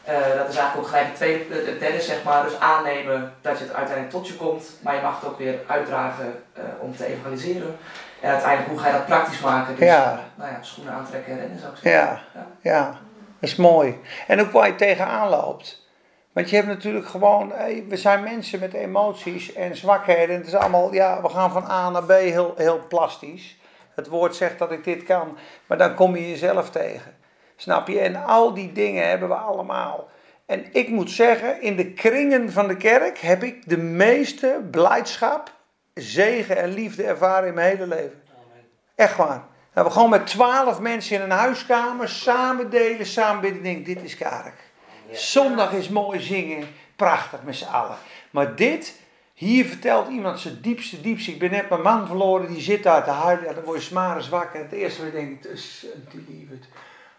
Uh, dat is eigenlijk ook gelijk het, tweede, het derde, zeg maar. Dus aannemen dat je het uiteindelijk tot je komt, maar je mag het ook weer uitdragen uh, om te evangeliseren. En uiteindelijk hoe ga je dat praktisch maken? Dus, ja. Nou ja, schoenen aantrekken en rennen zou ik zeggen. Ja. ja, ja, dat is mooi. En ook waar je tegenaan loopt. Want je hebt natuurlijk gewoon, we zijn mensen met emoties en zwakheden. Het is allemaal, ja, we gaan van A naar B heel, heel plastisch. Het woord zegt dat ik dit kan, maar dan kom je jezelf tegen. Snap je? En al die dingen hebben we allemaal. En ik moet zeggen, in de kringen van de kerk heb ik de meeste blijdschap, zegen en liefde ervaren in mijn hele leven. Echt waar. Dat we gewoon met twaalf mensen in een huiskamer samen delen, samen bidden. Denk, dit is kerk. Zondag is mooi zingen, prachtig met z'n allen. Maar dit, hier vertelt iemand zijn diepste, diepste. Ik ben net mijn man verloren, die zit daar te huilen. En dan word je smare zwak. En het eerste wat ik denk, dus, die liefde.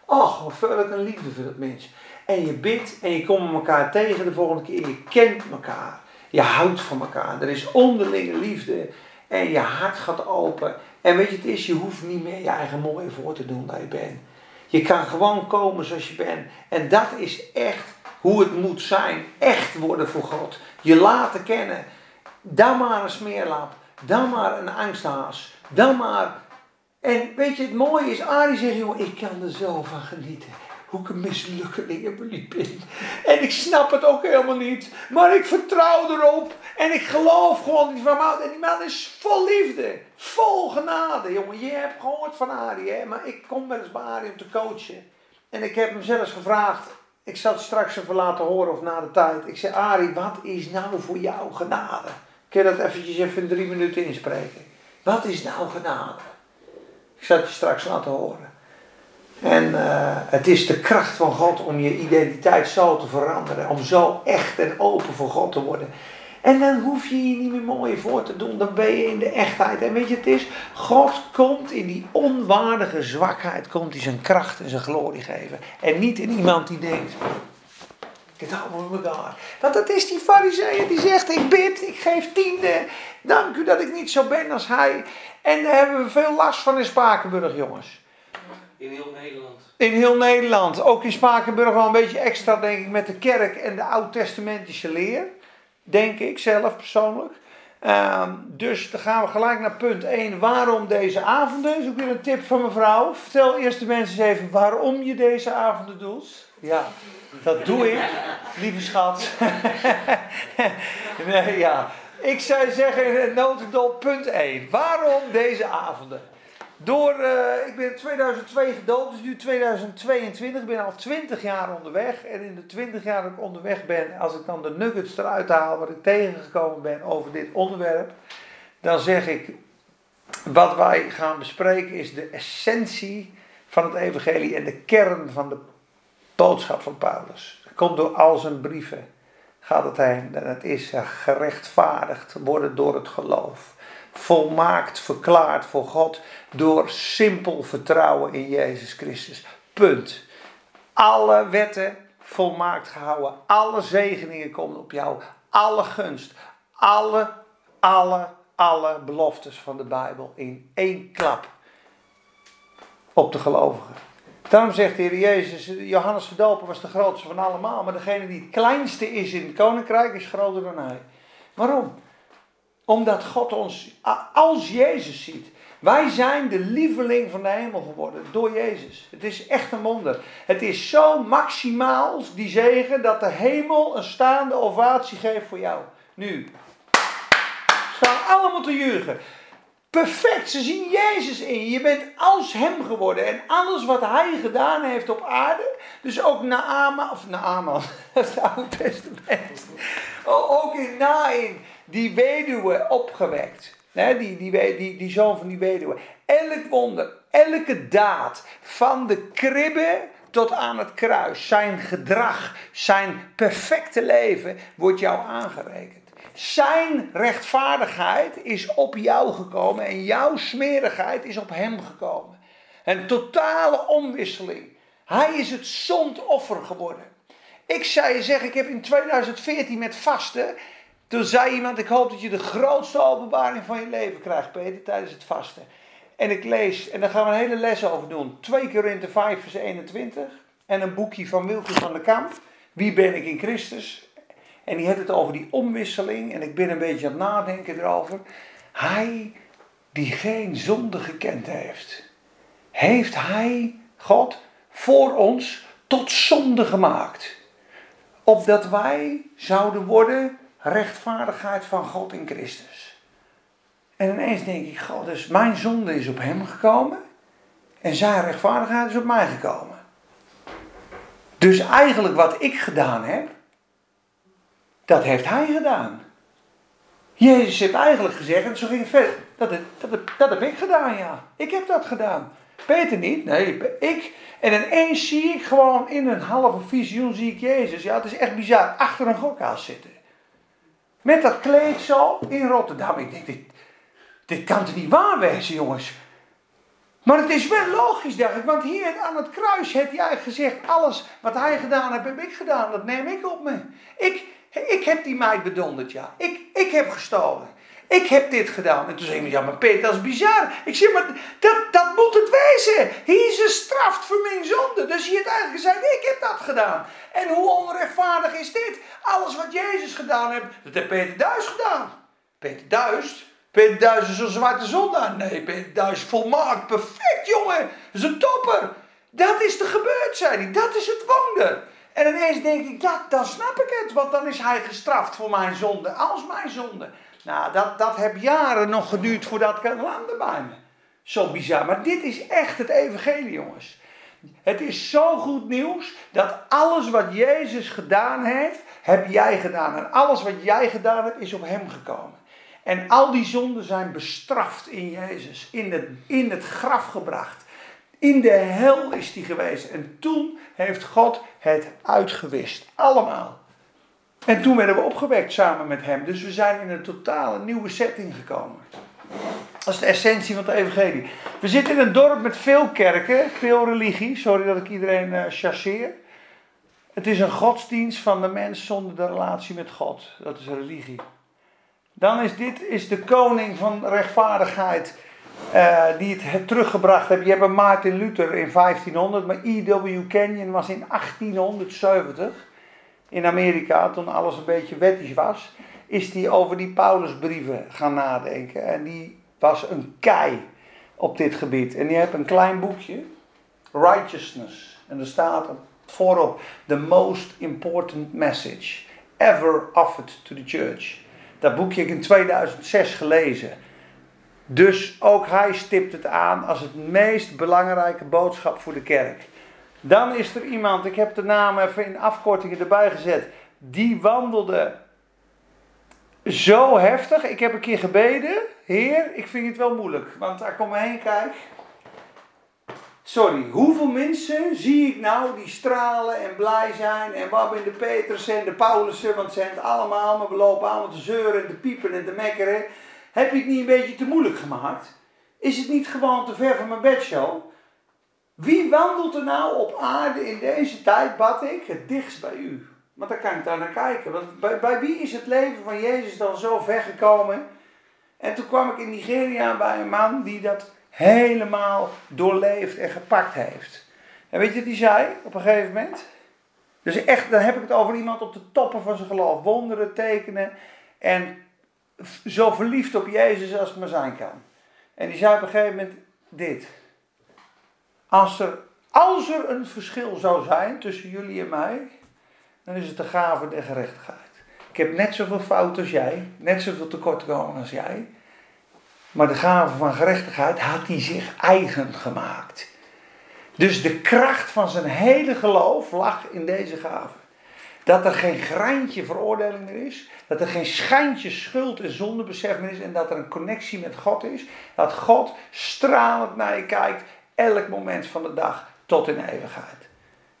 Och, wat veel een liefde voor dat mens. En je bidt en je komt elkaar tegen de volgende keer. Je kent elkaar. Je houdt van elkaar. Er is onderlinge liefde. En je hart gaat open. En weet je, het is, je hoeft niet meer je eigen mooie voor te doen dat je bent. Je kan gewoon komen zoals je bent. En dat is echt hoe het moet zijn. Echt worden voor God. Je laten kennen. Dan maar een smeerlap. Dan maar een angsthaas. Dan maar... En weet je, het mooie is, Arie zegt, joh, ik kan er zo van genieten. Hoe ik een mislukkeling ben. En ik snap het ook helemaal niet. Maar ik vertrouw erop. En ik geloof gewoon die van En die man is vol liefde. Vol genade, jongen. Je hebt gehoord van Arie, hè. Maar ik kom wel eens bij Arie om te coachen. En ik heb hem zelfs gevraagd. Ik zal het straks even laten horen of na de tijd. Ik zei, Arie, wat is nou voor jou genade? Kun je dat eventjes even in drie minuten inspreken? Wat is nou genade? Ik zal je straks laten horen. En uh, het is de kracht van God om je identiteit zo te veranderen. Om zo echt en open voor God te worden. En dan hoef je je niet meer mooi voor te doen. Dan ben je in de echtheid. En weet je, het is, God komt in die onwaardige zwakheid, komt hij zijn kracht en zijn glorie geven. En niet in iemand die denkt, ik het allemaal met elkaar. Want dat is die fariseeën die zegt, ik bid, ik geef tiende. Dank u dat ik niet zo ben als hij. En daar hebben we veel last van in Spakenburg, jongens. In heel Nederland. In heel Nederland. Ook in Spakenburg wel een beetje extra, denk ik, met de kerk en de oud-testamentische leer. Denk ik zelf persoonlijk. Um, dus dan gaan we gelijk naar punt 1. Waarom deze avonden? is ook weer een tip van mevrouw. Vertel eerst de mensen eens even waarom je deze avonden doet. Ja, dat doe ik, lieve schat. nee, ja. Ik zou zeggen in punt 1. Waarom deze avonden? Door, uh, ik ben in 2002 gedoopt, dus nu 2022. Ik ben al 20 jaar onderweg. En in de 20 jaar dat ik onderweg ben, als ik dan de nuggets eruit haal wat ik tegengekomen ben over dit onderwerp, dan zeg ik, wat wij gaan bespreken is de essentie van het evangelie en de kern van de boodschap van Paulus. Het komt door al zijn brieven, gaat het heen. En het is gerechtvaardigd worden door het geloof volmaakt verklaard voor God door simpel vertrouwen in Jezus Christus. Punt. Alle wetten volmaakt gehouden. Alle zegeningen komen op jou. Alle gunst. Alle, alle, alle beloftes van de Bijbel in één klap op de gelovigen. Daarom zegt de Heer Jezus, Johannes de Doper was de grootste van allemaal, maar degene die het kleinste is in het koninkrijk is groter dan hij. Waarom? Omdat God ons als Jezus ziet. Wij zijn de lieveling van de hemel geworden door Jezus. Het is echt een wonder. Het is zo maximaal, die zegen, dat de hemel een staande ovatie geeft voor jou. Nu. Staan allemaal te juichen. Perfect, ze zien Jezus in je. Je bent als hem geworden. En alles wat hij gedaan heeft op aarde, dus ook Naama, of Naaman, het Oude Testament. Ook in Nain, die weduwe opgewekt. Die, die, die, die zoon van die weduwe. Elk wonder, elke daad, van de kribbe tot aan het kruis, zijn gedrag, zijn perfecte leven, wordt jou aangerekend. Zijn rechtvaardigheid is op jou gekomen en jouw smerigheid is op hem gekomen. Een totale omwisseling. Hij is het zondoffer geworden. Ik zei je zeggen, ik heb in 2014 met vasten. Toen zei iemand: Ik hoop dat je de grootste openbaring van je leven krijgt, Peter, tijdens het vasten. En ik lees, en daar gaan we een hele les over doen. 2 Korinthe 5, vers 21. En een boekje van Wilke van der Kamp. Wie ben ik in Christus? En die heeft het over die omwisseling. En ik ben een beetje aan het nadenken erover. Hij die geen zonde gekend heeft. Heeft hij, God, voor ons tot zonde gemaakt. Opdat wij zouden worden rechtvaardigheid van God in Christus. En ineens denk ik, God, dus mijn zonde is op hem gekomen. En zijn rechtvaardigheid is op mij gekomen. Dus eigenlijk wat ik gedaan heb, dat heeft hij gedaan. Jezus heeft eigenlijk gezegd, en zo ging het verder, dat, dat, heb ik gedaan, ja. Ik heb dat gedaan. Peter niet, nee, ik. En ineens zie ik gewoon in een halve visioen, zie ik Jezus. Ja, het is echt bizar, achter een gokhaas zitten. Met dat kleed zo in Rotterdam. Ik denk, dit, dit kan toch niet waar wezen, jongens. Maar het is wel logisch, dacht ik. Want hier aan het kruis heeft hij gezegd: alles wat hij gedaan heeft, heb ik gedaan. Dat neem ik op me. Ik, ik heb die meid bedonderd, ja. Ik, ik heb gestolen. Ik heb dit gedaan. En toen zei hij, ja maar Peter, dat is bizar. Ik zeg, maar dat, dat moet het wezen. Hij is gestraft voor mijn zonde. Dus hij heeft eigenlijk gezegd, ik heb dat gedaan. En hoe onrechtvaardig is dit? Alles wat Jezus gedaan heeft, dat heeft Peter Duis gedaan. Peter Duis? Peter Duis is een zwarte zondaar. Nee, Peter Duis volmaakt, perfect jongen. Dat is een topper. Dat is er gebeurd. Dat is het wonder. En ineens denk ik, ja, dan snap ik het. Want dan is hij gestraft voor mijn zonde, als mijn zonde. Nou, dat, dat heb jaren nog geduurd voordat kan landen bij me. Zo bizar. Maar dit is echt het evangelie, jongens. Het is zo goed nieuws dat alles wat Jezus gedaan heeft, heb jij gedaan. En alles wat jij gedaan hebt, is op hem gekomen. En al die zonden zijn bestraft in Jezus, in het, in het graf gebracht. In de hel is die geweest. En toen heeft God het uitgewist. Allemaal. En toen werden we opgewekt samen met hem. Dus we zijn in een totale nieuwe setting gekomen. Dat is de essentie van het evangelie. We zitten in een dorp met veel kerken, veel religie. Sorry dat ik iedereen uh, chasseer. Het is een godsdienst van de mens zonder de relatie met God. Dat is religie. Dan is dit is de koning van rechtvaardigheid uh, die het teruggebracht heeft. Je hebt Martin Luther in 1500, maar E.W. Kenyon was in 1870 in Amerika, toen alles een beetje wettisch was, is hij over die Paulusbrieven gaan nadenken. En die was een kei op dit gebied. En die heeft een klein boekje, Righteousness. En er staat voorop, the most important message ever offered to the church. Dat boekje heb ik in 2006 gelezen. Dus ook hij stipt het aan als het meest belangrijke boodschap voor de kerk. Dan is er iemand, ik heb de naam even in afkortingen erbij gezet, die wandelde zo heftig. Ik heb een keer gebeden, Heer, ik vind het wel moeilijk, want daar kom heen kijk. Sorry, hoeveel mensen zie ik nou die stralen en blij zijn en wat in de Peters en de Paulussen, want ze zijn het allemaal, maar we lopen allemaal te zeuren en te piepen en te mekkeren. Heb je het niet een beetje te moeilijk gemaakt? Is het niet gewoon te ver van mijn bedshow? Wie wandelt er nou op aarde in deze tijd, bad ik, het dichtst bij u? Want dan kan ik daar naar kijken. Want bij, wie is het leven van Jezus dan zo ver gekomen? En toen kwam ik in Nigeria bij een man die dat helemaal doorleefd en gepakt heeft. En weet je die zei op een gegeven moment? Dus echt, dan heb ik het over iemand op de toppen van zijn geloof. Wonderen tekenen. En zo verliefd op Jezus als het maar zijn kan. En die zei op een gegeven moment dit. Als er, als er een verschil zou zijn tussen jullie en mij, dan is het de gave der gerechtigheid. Ik heb net zoveel fouten als jij, net zoveel tekortkomingen als jij. Maar de gave van gerechtigheid had hij zich eigen gemaakt. Dus de kracht van zijn hele geloof lag in deze gave. Dat er geen greintje veroordeling meer is. Dat er geen schijntje schuld en zondebesef meer is. En dat er een connectie met God is. Dat God stralend naar je kijkt. Elk moment van de dag tot in eeuwigheid.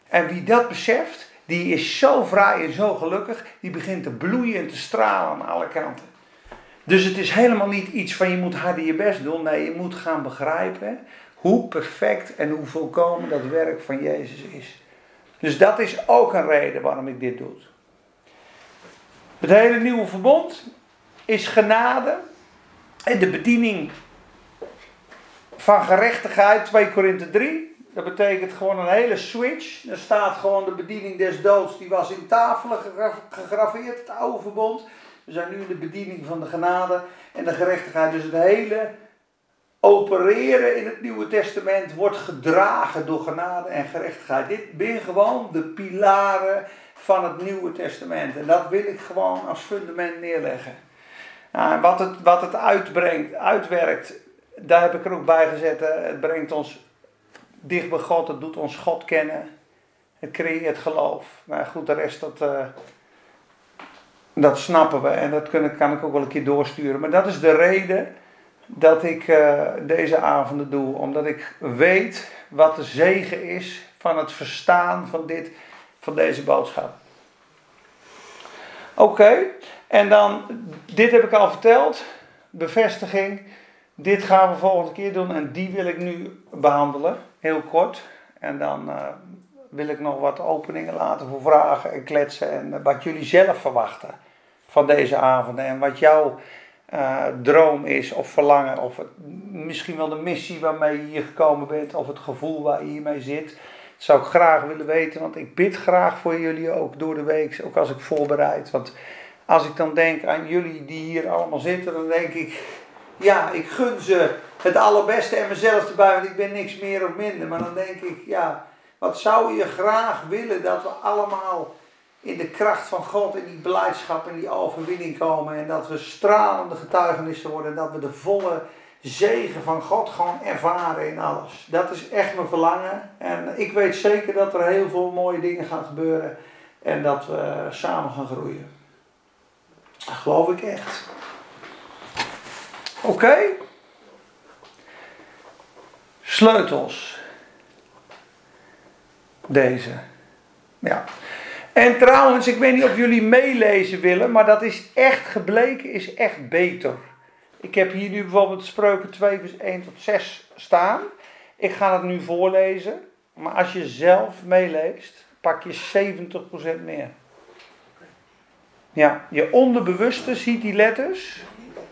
En wie dat beseft, die is zo vrij en zo gelukkig. Die begint te bloeien en te stralen aan alle kanten. Dus het is helemaal niet iets van je moet harder je best doen. Nee, je moet gaan begrijpen hoe perfect en hoe volkomen dat werk van Jezus is. Dus dat is ook een reden waarom ik dit doe. Het hele nieuwe verbond is genade en de bediening van gerechtigheid, 2 Korinthe 3. Dat betekent gewoon een hele switch. Er staat gewoon de bediening des doods, die was in tafelen gegra- gegraveerd, het oude verbond. We zijn nu in de bediening van de genade en de gerechtigheid. Dus het hele opereren in het Nieuwe Testament wordt gedragen door genade en gerechtigheid. Dit zijn gewoon de pilaren van het Nieuwe Testament. En dat wil ik gewoon als fundament neerleggen. Nou, wat het, wat het uitbrengt, uitwerkt, daar heb ik er ook bij gezet. Het brengt ons dicht bij God, het doet ons God kennen. Het creëert geloof. Maar goed, de rest dat, eh, dat snappen we en dat kan ik ook wel een keer doorsturen. Maar dat is de reden dat ik eh, deze avonden doe. Omdat ik weet wat de zegen is van het verstaan van, dit, van deze boodschap. Oké, en dan, dit heb ik al verteld, bevestiging. Dit gaan we volgende keer doen en die wil ik nu behandelen, heel kort. En dan eh, wil ik nog wat openingen laten voor vragen en kletsen en eh, wat jullie zelf verwachten van deze avonden en wat jouw eh, droom is of verlangen of misschien wel de missie waarmee je hier gekomen bent of het gevoel waar je hiermee zit. Dat zou ik graag willen weten, want ik bid graag voor jullie ook door de week, ook als ik voorbereid. Want als ik dan denk aan jullie die hier allemaal zitten, dan denk ik, ja, ik gun ze het allerbeste en mezelf erbij, want ik ben niks meer of minder. Maar dan denk ik, ja, wat zou je graag willen dat we allemaal in de kracht van God, in die beleidschap en die overwinning komen. En dat we stralende getuigenissen worden. En dat we de volle zegen van God gewoon ervaren in alles. Dat is echt mijn verlangen. En ik weet zeker dat er heel veel mooie dingen gaan gebeuren. En dat we samen gaan groeien. Dat geloof ik echt. Oké. Sleutels. Deze. Ja. En trouwens, ik weet niet of jullie meelezen willen, maar dat is echt gebleken, is echt beter. Ik heb hier nu bijvoorbeeld Spreuken 2 vers 1 tot 6 staan. Ik ga het nu voorlezen, maar als je zelf meeleest, pak je 70% meer. Ja, je onderbewuste ziet die letters.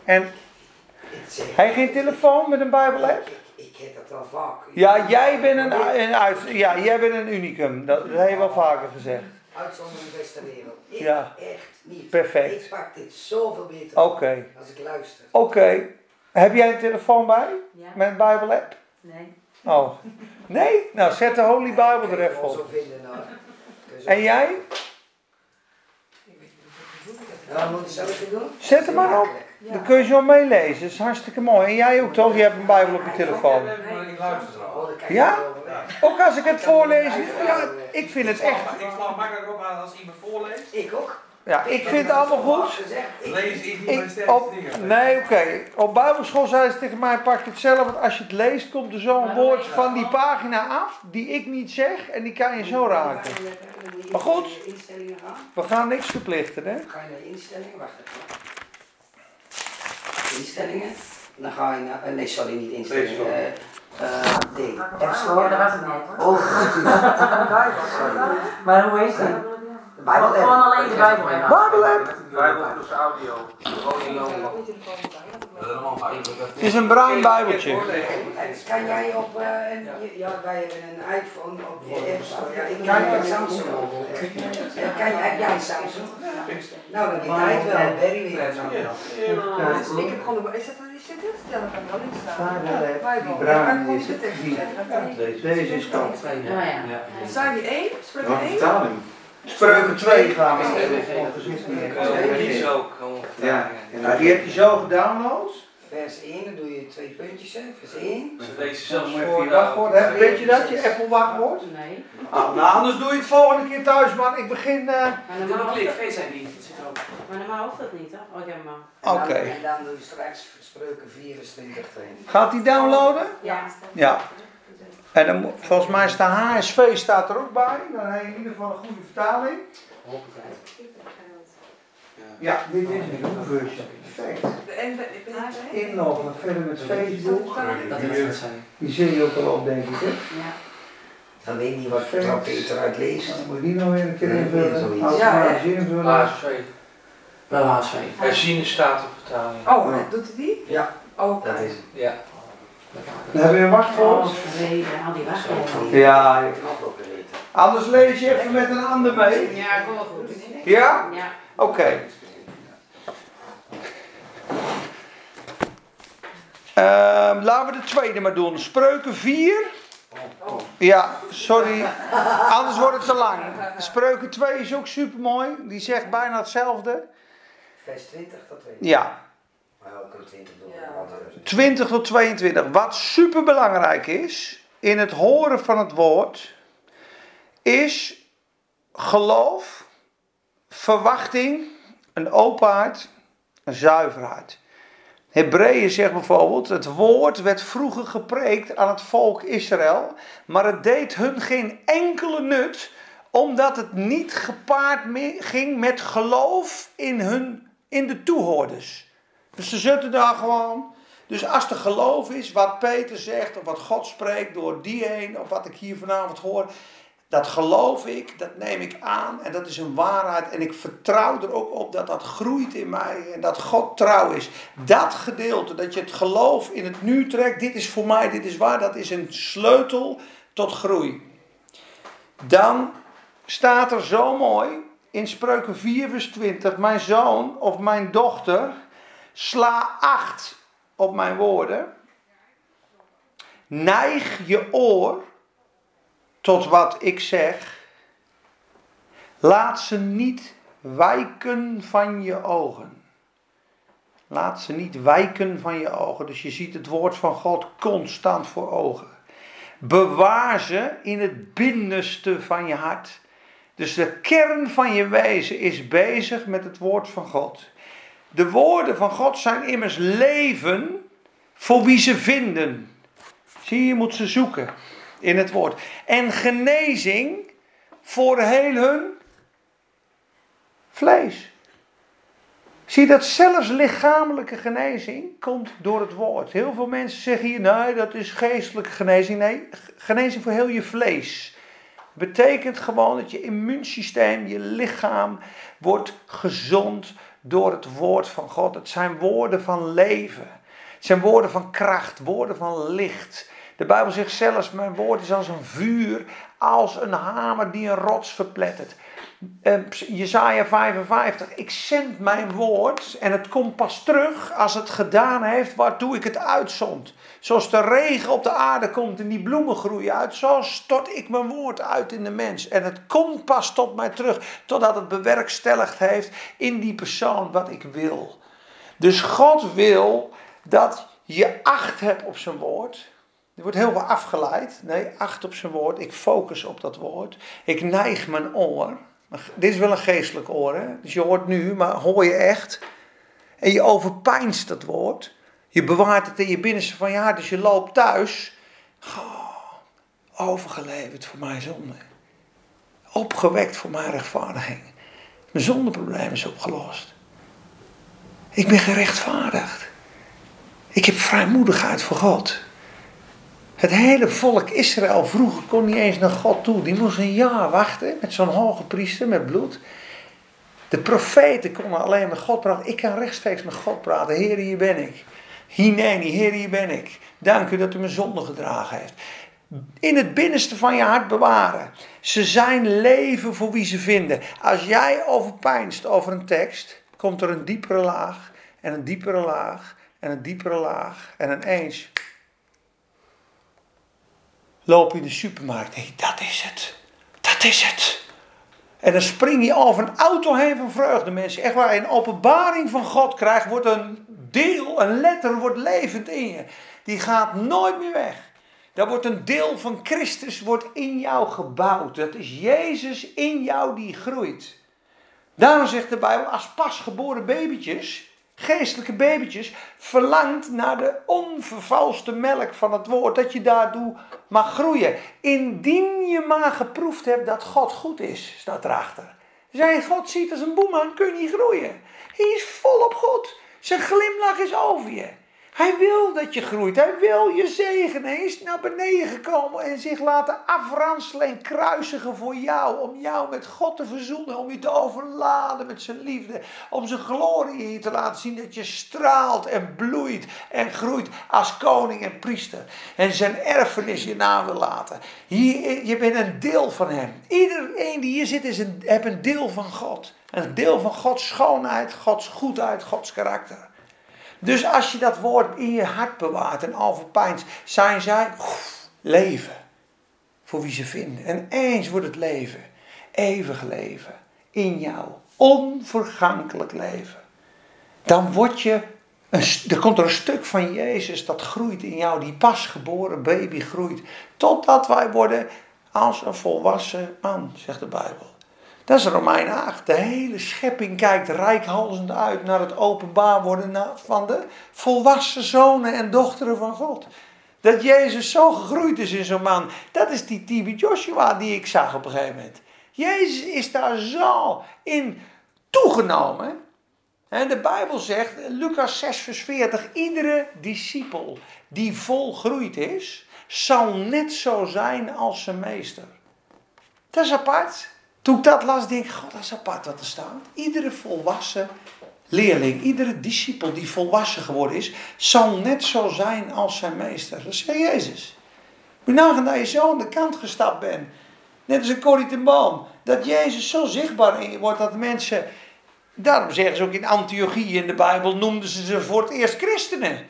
En hij geen telefoon met een Bijbel-app? Ik, ik heb dat wel vaak. Ja, jij bent een, een, uit, ja, jij bent een unicum. Dat, dat heb je wel vaker gezegd. Uitzondering beste wereld. Ik Ja. echt niet. Perfect. Ik pak dit zoveel beter Oké. als ik luister. Oké. Heb jij een telefoon bij? Ja? Met een Bijbel-app? Nee. Oh. Nee? Nou, zet de Holy Bible er even op. zo vinden, nou. Zo- En jij? Ja, moet even doen? Zet hem maar op. Dan kun je zo meelezen. Dat is hartstikke mooi. En jij ook toch? Je hebt een Bijbel op je telefoon. maar ik luister er Oh, al. dan kijk Ja? weg. Ook als ik het voorlees. Ja, ik vind het echt. Ik sla makkelijker op aan als iemand voorleest. Ik ook. Ja, ik vind het allemaal goed. Gezegd. Ik- op, dingen. nee, oké. Op Bijbelschool zei ze tegen mij: pak het zelf. Want als je het leest, komt er zo'n woord van die pagina af. die ik niet zeg. en die kan je zo raken. Maar goed. We gaan niks verplichten, hè? Ga je naar de instellingen, wacht even. Instellingen. Dan ga je naar, eh, nee sorry niet instellingen. Leesstoel. eh, Eh, nee, App Ja, Store. dat was het net. Oh, sorry. Maar hoe is die? Bijbel app. Gewoon alleen de Bijbel in. Bijbel-app. Bijbel plus audio. Het is een bruin bijbeltje. En kan jij op, eh, een, ja, wij hebben een iPhone op je App. Ja, ik Kan een Samsung. Ja, kan jij een Samsung? Nou, dan die tijd wel. Barry weer. Ik heb gewoon een. Is dat is dit? Ja, dat kan wel niet staan. Bijbel-app, die bruin is het. Die- Deze is kant. Ja. Zijn die één? Spreek één? Spreuken 2 gaan we. Ja. Nou, die heb je zo gedownload. Vers 1, dan doe je twee puntjes, hè. Vers 1. Ze lezen Dan zelfs moet je voor je wachtwoord. Weet je dat, je Apple wachtwoord? Nee. Ah, nou, anders doe je het volgende keer thuis, man. Ik begin... eh, Maar normaal, ook ID. Dat zit erop. maar normaal hoeft dat niet, toch? Oh, ik heb hem al. En dan- Oké. En dan doe je straks spreuken 24 erin. Gaat die downloaden? Ja. Ja. En dan, volgens mij is de HSV staat er ook bij. Dan heb je in ieder geval een goede vertaling. Ja, dit is een version. Perfect. Inloggen, verder met Facebook. Dat is het zijn. Die zie je ook al op, denk ik, hè? Ja. Dan weet je niet wat Peter uit leest. Dan moet je die nog weer een keer Ja, invullen. zoiets. Automatisch invullen. HSV. Wel HSV. Herziene statenvertaling. Oh, doet hij die? Ja, Oh, dat is het. Ja. Dan hebben we een Oh, wachtwoord. verleden, al die wachtwoorden. Ja, Ik nog ook weten. anders lees je even met een ander mee. Ja, wel goed. Ja? Ja. Oké. Ehm, laten we de tweede maar doen. Spreuken 4. Ja, sorry. Anders wordt het te lang. Spreuken 2 is ook super mooi. Die zegt bijna hetzelfde. Vers 20 tot 20. Ja, 20 doen. Ja. want er is- 20 tot 22. Wat super belangrijk is in het horen van het woord, is geloof, verwachting, een openheid, een zuiverheid. Hebreeën zegt bijvoorbeeld, het woord werd vroeger gepreekt aan het volk Israël, maar het deed hun geen enkele nut, omdat het niet gepaard ging met geloof in, hun, in de toehoorders. Dus ze zitten daar gewoon. Dus als er geloof is, wat Peter zegt, of wat God spreekt door die heen, of wat ik hier vanavond hoor, dat geloof ik, dat neem ik aan en dat is een waarheid. En ik vertrouw er ook op dat dat groeit in mij en dat God trouw is. Dat gedeelte, dat je het geloof in het nu trekt, dit is voor mij, dit is waar, dat is een sleutel tot groei. Dan staat er zo mooi in Spreuken 4, vers 20: Mijn zoon of mijn dochter, sla acht op mijn woorden. Neig je oor tot wat ik zeg. Laat ze niet wijken van je ogen. Laat ze niet wijken van je ogen. Dus je ziet het woord van God constant voor ogen. Bewaar ze in het binnenste van je hart. Dus de kern van je wezen is bezig met het woord van God. De woorden van God zijn immers leven voor wie ze vinden. Zie je, je moet ze zoeken in het woord. En genezing voor heel hun vlees. Zie dat zelfs lichamelijke genezing komt door het woord. Heel veel mensen zeggen hier, nee, dat is geestelijke genezing. Nee, genezing voor heel je vlees. Betekent gewoon dat je immuunsysteem, je lichaam wordt gezond door het woord van God. Het zijn woorden van leven. Het zijn woorden van kracht, woorden van licht. De Bijbel zegt zelfs, mijn woord is als een vuur, als een hamer die een rots verplettert. Eh, Jesaja 55, ik zend mijn woord en het komt pas terug als het gedaan heeft waartoe ik het uitzond. Zoals de regen op de aarde komt en die bloemen groeien uit, zo stort ik mijn woord uit in de mens. En het komt pas tot mij terug, totdat het bewerkstelligd heeft in die persoon wat ik wil. Dus God wil dat je acht hebt op zijn woord. Er wordt heel veel afgeleid. Nee, acht op zijn woord. Ik focus op dat woord. Ik neig mijn oor. Dit is wel een geestelijk oor, hè? Dus je hoort nu, maar hoor je echt. En je overpijnst dat woord. Je bewaart het in je binnenste van je hart. Dus je loopt thuis. Overgeleverd voor mijn zonde. Opgewekt voor mijn rechtvaardiging. Mijn zondeprobleem is opgelost. Ik ben gerechtvaardigd. Ik heb vrijmoedigheid voor God. Het hele volk Israël vroeger kon niet eens naar God toe. Die moest een jaar wachten met zo'n hoge priester met bloed. De profeten konden alleen met God praten. Ik kan rechtstreeks met God praten. Heer, hier ben ik. Hineni, Heer, hier ben ik. Dank u dat u mijn zonde gedragen heeft. In het binnenste van je hart bewaren. Ze zijn leven voor wie ze vinden. Als jij overpijnst over een tekst, komt er een diepere laag. En een diepere laag. En een diepere laag. En ineens loop je in de supermarkt. Je, dat is het. Dat is het. En dan spring je over een auto heen van vreugde, mensen. Echt waar, een openbaring van God krijgt, wordt een deel, een letter wordt levend in je. Die gaat nooit meer weg. Dat wordt een deel van Christus, wordt in jou gebouwd. Dat is Jezus in jou die groeit. Daarom zegt de Bijbel, als pasgeboren babytjes, geestelijke babytjes, verlangt naar de onvervalste melk van het woord, dat je daardoor mag groeien. Indien je maar geproefd hebt dat God goed is, staat erachter. Zij God ziet als een boeman, kun je niet groeien. Hij is volop goed. Zijn glimlach is over je. Hij wil dat je groeit. Hij wil je zegenen. Hij is naar beneden gekomen en zich laten afranselen en kruisigen voor jou. Om jou met God te verzoenen. Om je te overladen met zijn liefde. Om zijn glorie in je te laten zien dat je straalt en bloeit en groeit als koning en priester. En zijn erfenis je na wil laten. Hier, je bent een deel van hem. Iedereen die hier zit is een, heeft een deel van God. Een deel van Gods schoonheid, Gods goedheid, Gods karakter. Dus als je dat woord in je hart bewaart en overpijnt, zijn zij leven. Voor wie ze vinden. En eens wordt het leven, eeuwig leven, in jou. Onvergankelijk leven. Dan word je, een, er komt er een stuk van Jezus dat groeit in jou. Die pasgeboren baby groeit. Totdat wij worden als een volwassen man, zegt de Bijbel. Dat is Romein 8. De hele schepping kijkt rijkhalzend uit naar het openbaar worden van de volwassen zonen en dochteren van God. Dat Jezus zo gegroeid is in zo'n man. Dat is die TB Joshua die ik zag op een gegeven moment. Jezus is daar zo in toegenomen. En de Bijbel zegt, Lucas 6 vers 40, iedere discipel die volgroeid is, zal net zo zijn als zijn meester. Dat is apart. Toen ik dat las, denk ik, god, dat is apart wat er staat. Iedere volwassen leerling, iedere discipel die volwassen geworden is, zal net zo zijn als zijn meester. Dat zegt Jezus. Moet nagaan dat je zo aan de kant gestapt bent. Net als een Corrie. Dat Jezus zo zichtbaar je wordt dat mensen... Daarom zeggen ze ook in Antiochie in de Bijbel, noemden ze ze voor het eerst christenen.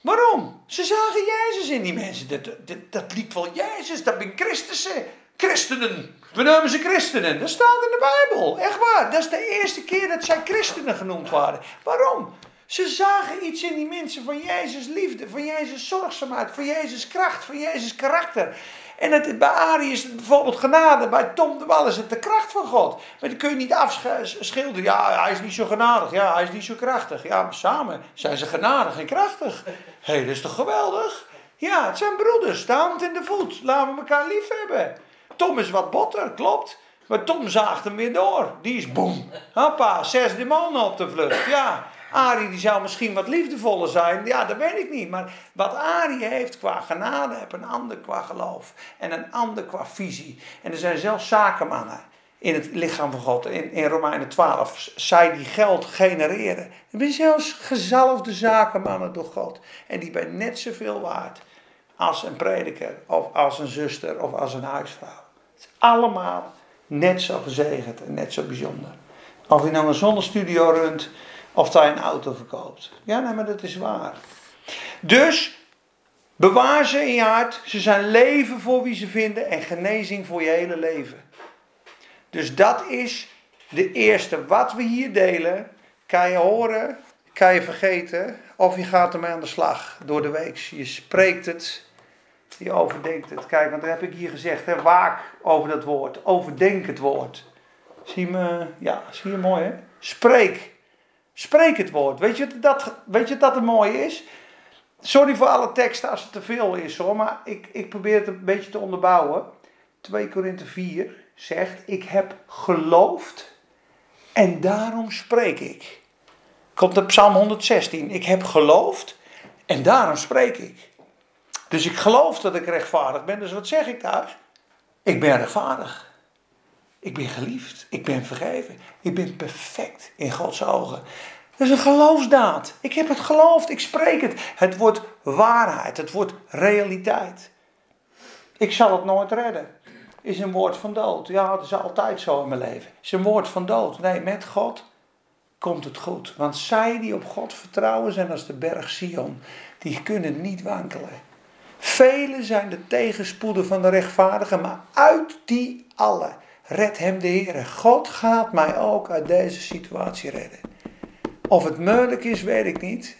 Waarom? Ze zagen Jezus in die mensen. Dat, dat, dat liep wel Jezus, dat ben Christussen. Christenen. We noemen ze christenen. Dat staat in de Bijbel. Echt waar. Dat is de eerste keer dat zij christenen genoemd waren. Waarom? Ze zagen iets in die mensen van Jezus liefde, van Jezus zorgzaamheid, van Jezus kracht, van Jezus karakter. En het, bij Arie is het bijvoorbeeld genade, bij Tom de Wal is het de kracht van God. Maar dan kun je niet afschilderen. Ja, hij is niet zo genadig, ja, hij is niet zo krachtig. Ja, samen zijn ze genadig en krachtig. Hé, hey, dat is toch geweldig? Ja, het zijn broeders, de hand in de voet. Laten we elkaar lief hebben. Tom is wat botter, klopt. Maar Tom zaagt hem weer door. Die is boem. Hoppa, zes demonen op de vlucht. Ja, Arie die zou misschien wat liefdevoller zijn. Ja, dat weet ik niet. Maar wat Arie heeft qua genade, heeft een ander qua geloof. En een ander qua visie. En er zijn zelfs zakenmannen in het lichaam van God. In, in Romeinen 12. Zij die geld genereren. Er zijn zelfs gezalfde zakenmannen door God. En die zijn net zoveel waard als een prediker. Of als een zuster of als een huisvrouw. Allemaal net zo gezegend en net zo bijzonder. Of je nou een zonnestudio runt of je een auto verkoopt. Ja, nee, maar dat is waar. Dus bewaar ze in je hart. Ze zijn leven voor wie ze vinden en genezing voor je hele leven. Dus dat is de eerste. Wat we hier delen, kan je horen, kan je vergeten of je gaat ermee aan de slag door de week. Je spreekt het, je overdenkt het. Kijk, want dat heb ik hier gezegd. Hè? Waak over dat woord. Overdenk het woord. Zie je? Ja, zie je mooi hè? Spreek. Spreek het woord. Weet je dat, weet je dat het mooie is? Sorry voor alle teksten als het te veel is hoor, maar ik, ik probeer het een beetje te onderbouwen. 2 Korinthe 4 zegt: Ik heb geloofd en daarom spreek ik. Komt op Psalm 116. Ik heb geloofd en daarom spreek ik. Dus ik geloof dat ik rechtvaardig ben. Dus wat zeg ik thuis? Ik ben rechtvaardig. Ik ben geliefd. Ik ben vergeven. Ik ben perfect in Gods ogen. Dat is een geloofsdaad. Ik heb het geloofd. Ik spreek het. Het wordt waarheid. Het wordt realiteit. Ik zal het nooit redden. Is een woord van dood. Ja, het is altijd zo in mijn leven. Is een woord van dood. Nee, met God komt het goed. Want zij die op God vertrouwen zijn als de berg Sion. Die kunnen niet wankelen. Vele zijn de tegenspoeden van de rechtvaardigen, maar uit die alle redt hem de Heer. God gaat mij ook uit deze situatie redden. Of het mogelijk is, weet ik niet,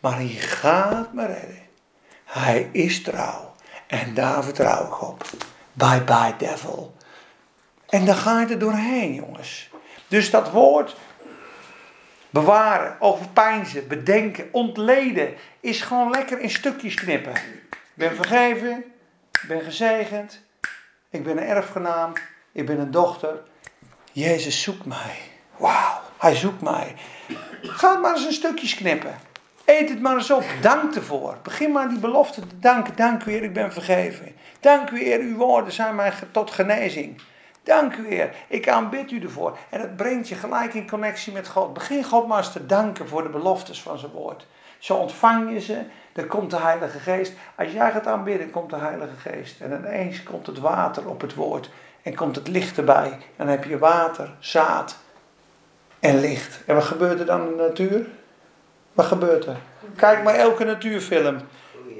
maar hij gaat me redden. Hij is trouw en daar vertrouw ik op. Bye bye devil. En dan ga je er doorheen, jongens. Dus dat woord bewaren, overpeinzen, bedenken, ontleden is gewoon lekker in stukjes knippen. Ik ben vergeven, ik ben gezegend, ik ben een erfgenaam, ik ben een dochter. Jezus zoekt mij. Wauw, hij zoekt mij. Ga maar eens in stukjes knippen. Eet het maar eens op. Dank ervoor. Begin maar die belofte te danken. Dank u Heer, ik ben vergeven. Dank u Heer, uw woorden zijn mij tot genezing. Dank u Heer, ik aanbid u ervoor. En dat brengt je gelijk in connectie met God. Begin God maar eens te danken voor de beloftes van zijn woord. Zo ontvang je ze, dan komt de Heilige Geest. Als jij gaat aanbidden, komt de Heilige Geest. En ineens komt het water op het woord. En komt het licht erbij. En dan heb je water, zaad en licht. En wat gebeurt er dan in de natuur? Wat gebeurt er? Kijk maar elke natuurfilm.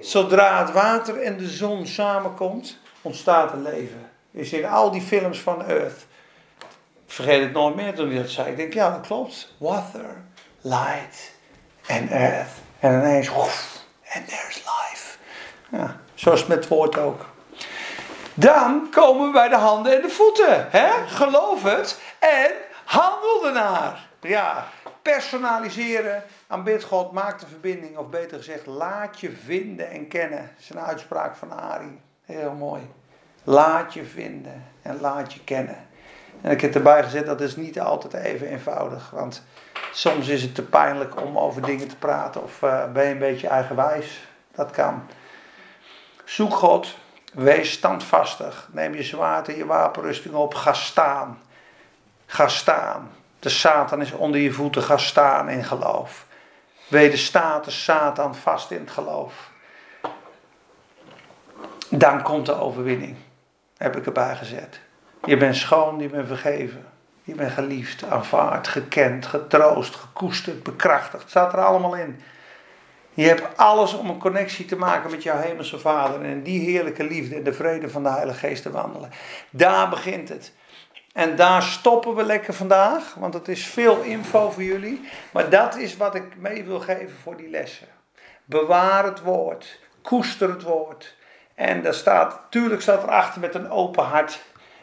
Zodra het water en de zon samenkomt, ontstaat er leven. Is in al die films van Earth. Ik vergeet het nooit meer toen hij dat zei. Ik denk, ja, dat klopt. Water, light en earth. En ineens, woef, and there's life. Ja, zoals met het woord ook. Dan komen we bij de handen en de voeten. Hè? Geloof het en handel ernaar. Ja, personaliseren. Aanbid God, maak de verbinding. Of beter gezegd, laat je vinden en kennen. Dat is een uitspraak van Ari. Heel mooi. Laat je vinden en laat je kennen. En ik heb erbij gezet, dat is niet altijd even eenvoudig. Want soms is het te pijnlijk om over dingen te praten. Of eh, ben je een beetje eigenwijs. Dat kan. Zoek God. Wees standvastig. Neem je zwaard en je wapenrusting op. Ga staan. Ga staan. De Satan is onder je voeten. Ga staan in geloof. Wederstaat de Satan vast in het geloof. Dan komt de overwinning. Heb ik erbij gezet. Je bent schoon, je bent vergeven. Je bent geliefd, aanvaard, gekend, getroost, gekoesterd, bekrachtigd. Staat er allemaal in. Je hebt alles om een connectie te maken met jouw hemelse vader. En in die heerlijke liefde en de vrede van de Heilige Geest te wandelen. Daar begint het. En daar stoppen we lekker vandaag. Want het is veel info voor jullie. Maar dat is wat ik mee wil geven voor die lessen. Bewaar het woord. Koester het woord. En daar staat, tuurlijk staat erachter met een open hart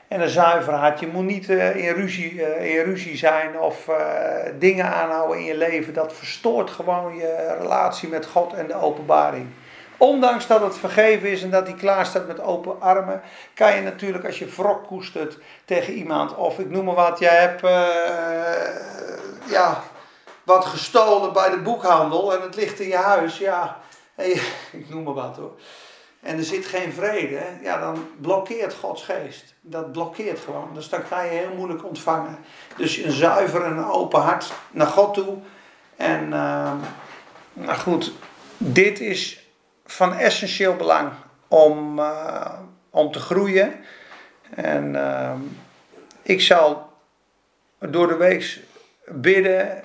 en een zuiver hart. Je moet niet uh, in, ruzie, uh, in ruzie zijn of uh, dingen aanhouden in je leven. Dat verstoort gewoon je relatie met God en de openbaring. Ondanks dat het vergeven is en dat hij klaar staat met open armen, kan je natuurlijk als je wrok koestert tegen iemand, of ik noem maar wat, jij hebt ja, wat gestolen bij de boekhandel en het ligt in je huis, ja, hey, ik noem maar wat hoor en er zit geen vrede, ja, dan blokkeert Gods geest. Dat blokkeert gewoon. Dus dan ga je heel moeilijk ontvangen. Dus een zuiver en open hart naar God toe. En uh, nou goed, dit is van essentieel belang om, uh, om te groeien. En uh, ik zal door de week bidden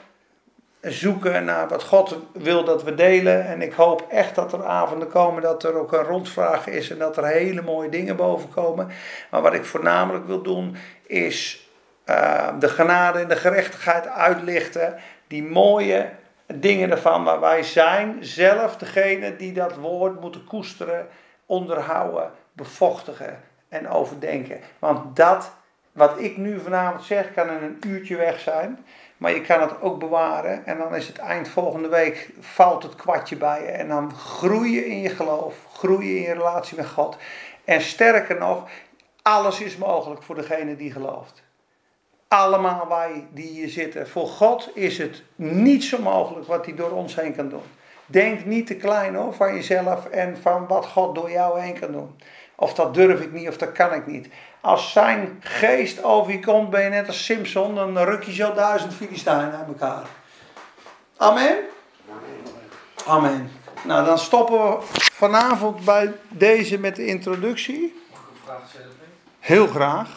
zoeken naar wat God wil dat we delen. En ik hoop echt dat er avonden komen dat er ook een rondvraag is en dat er hele mooie dingen boven komen. Maar wat ik voornamelijk wil doen is uh, de genade en de gerechtigheid uitlichten. Die mooie dingen ervan waar wij zijn zelf degene die dat woord moeten koesteren, onderhouden, bevochtigen en overdenken. Want dat wat ik nu vanavond zeg kan in een uurtje weg zijn. Maar je kan het ook bewaren en dan is het eind volgende week, valt het kwartje bij je. En dan groei je in je geloof, groei je in je relatie met God. En sterker nog, alles is mogelijk voor degene die gelooft. allemaal wij die hier zitten. Voor God is het niet zo mogelijk wat hij door ons heen kan doen. Denk niet te klein hoor, van jezelf en van wat God door jou heen kan doen. Of dat durf ik niet, of dat kan ik niet. Als zijn geest over je komt, ben je net als Simpson, dan ruk je zo duizend Filistijnen uit elkaar. Amen? Amen. Nou, dan stoppen we vanavond bij deze met de introductie. Mag ik een vraag stellen? Heel graag.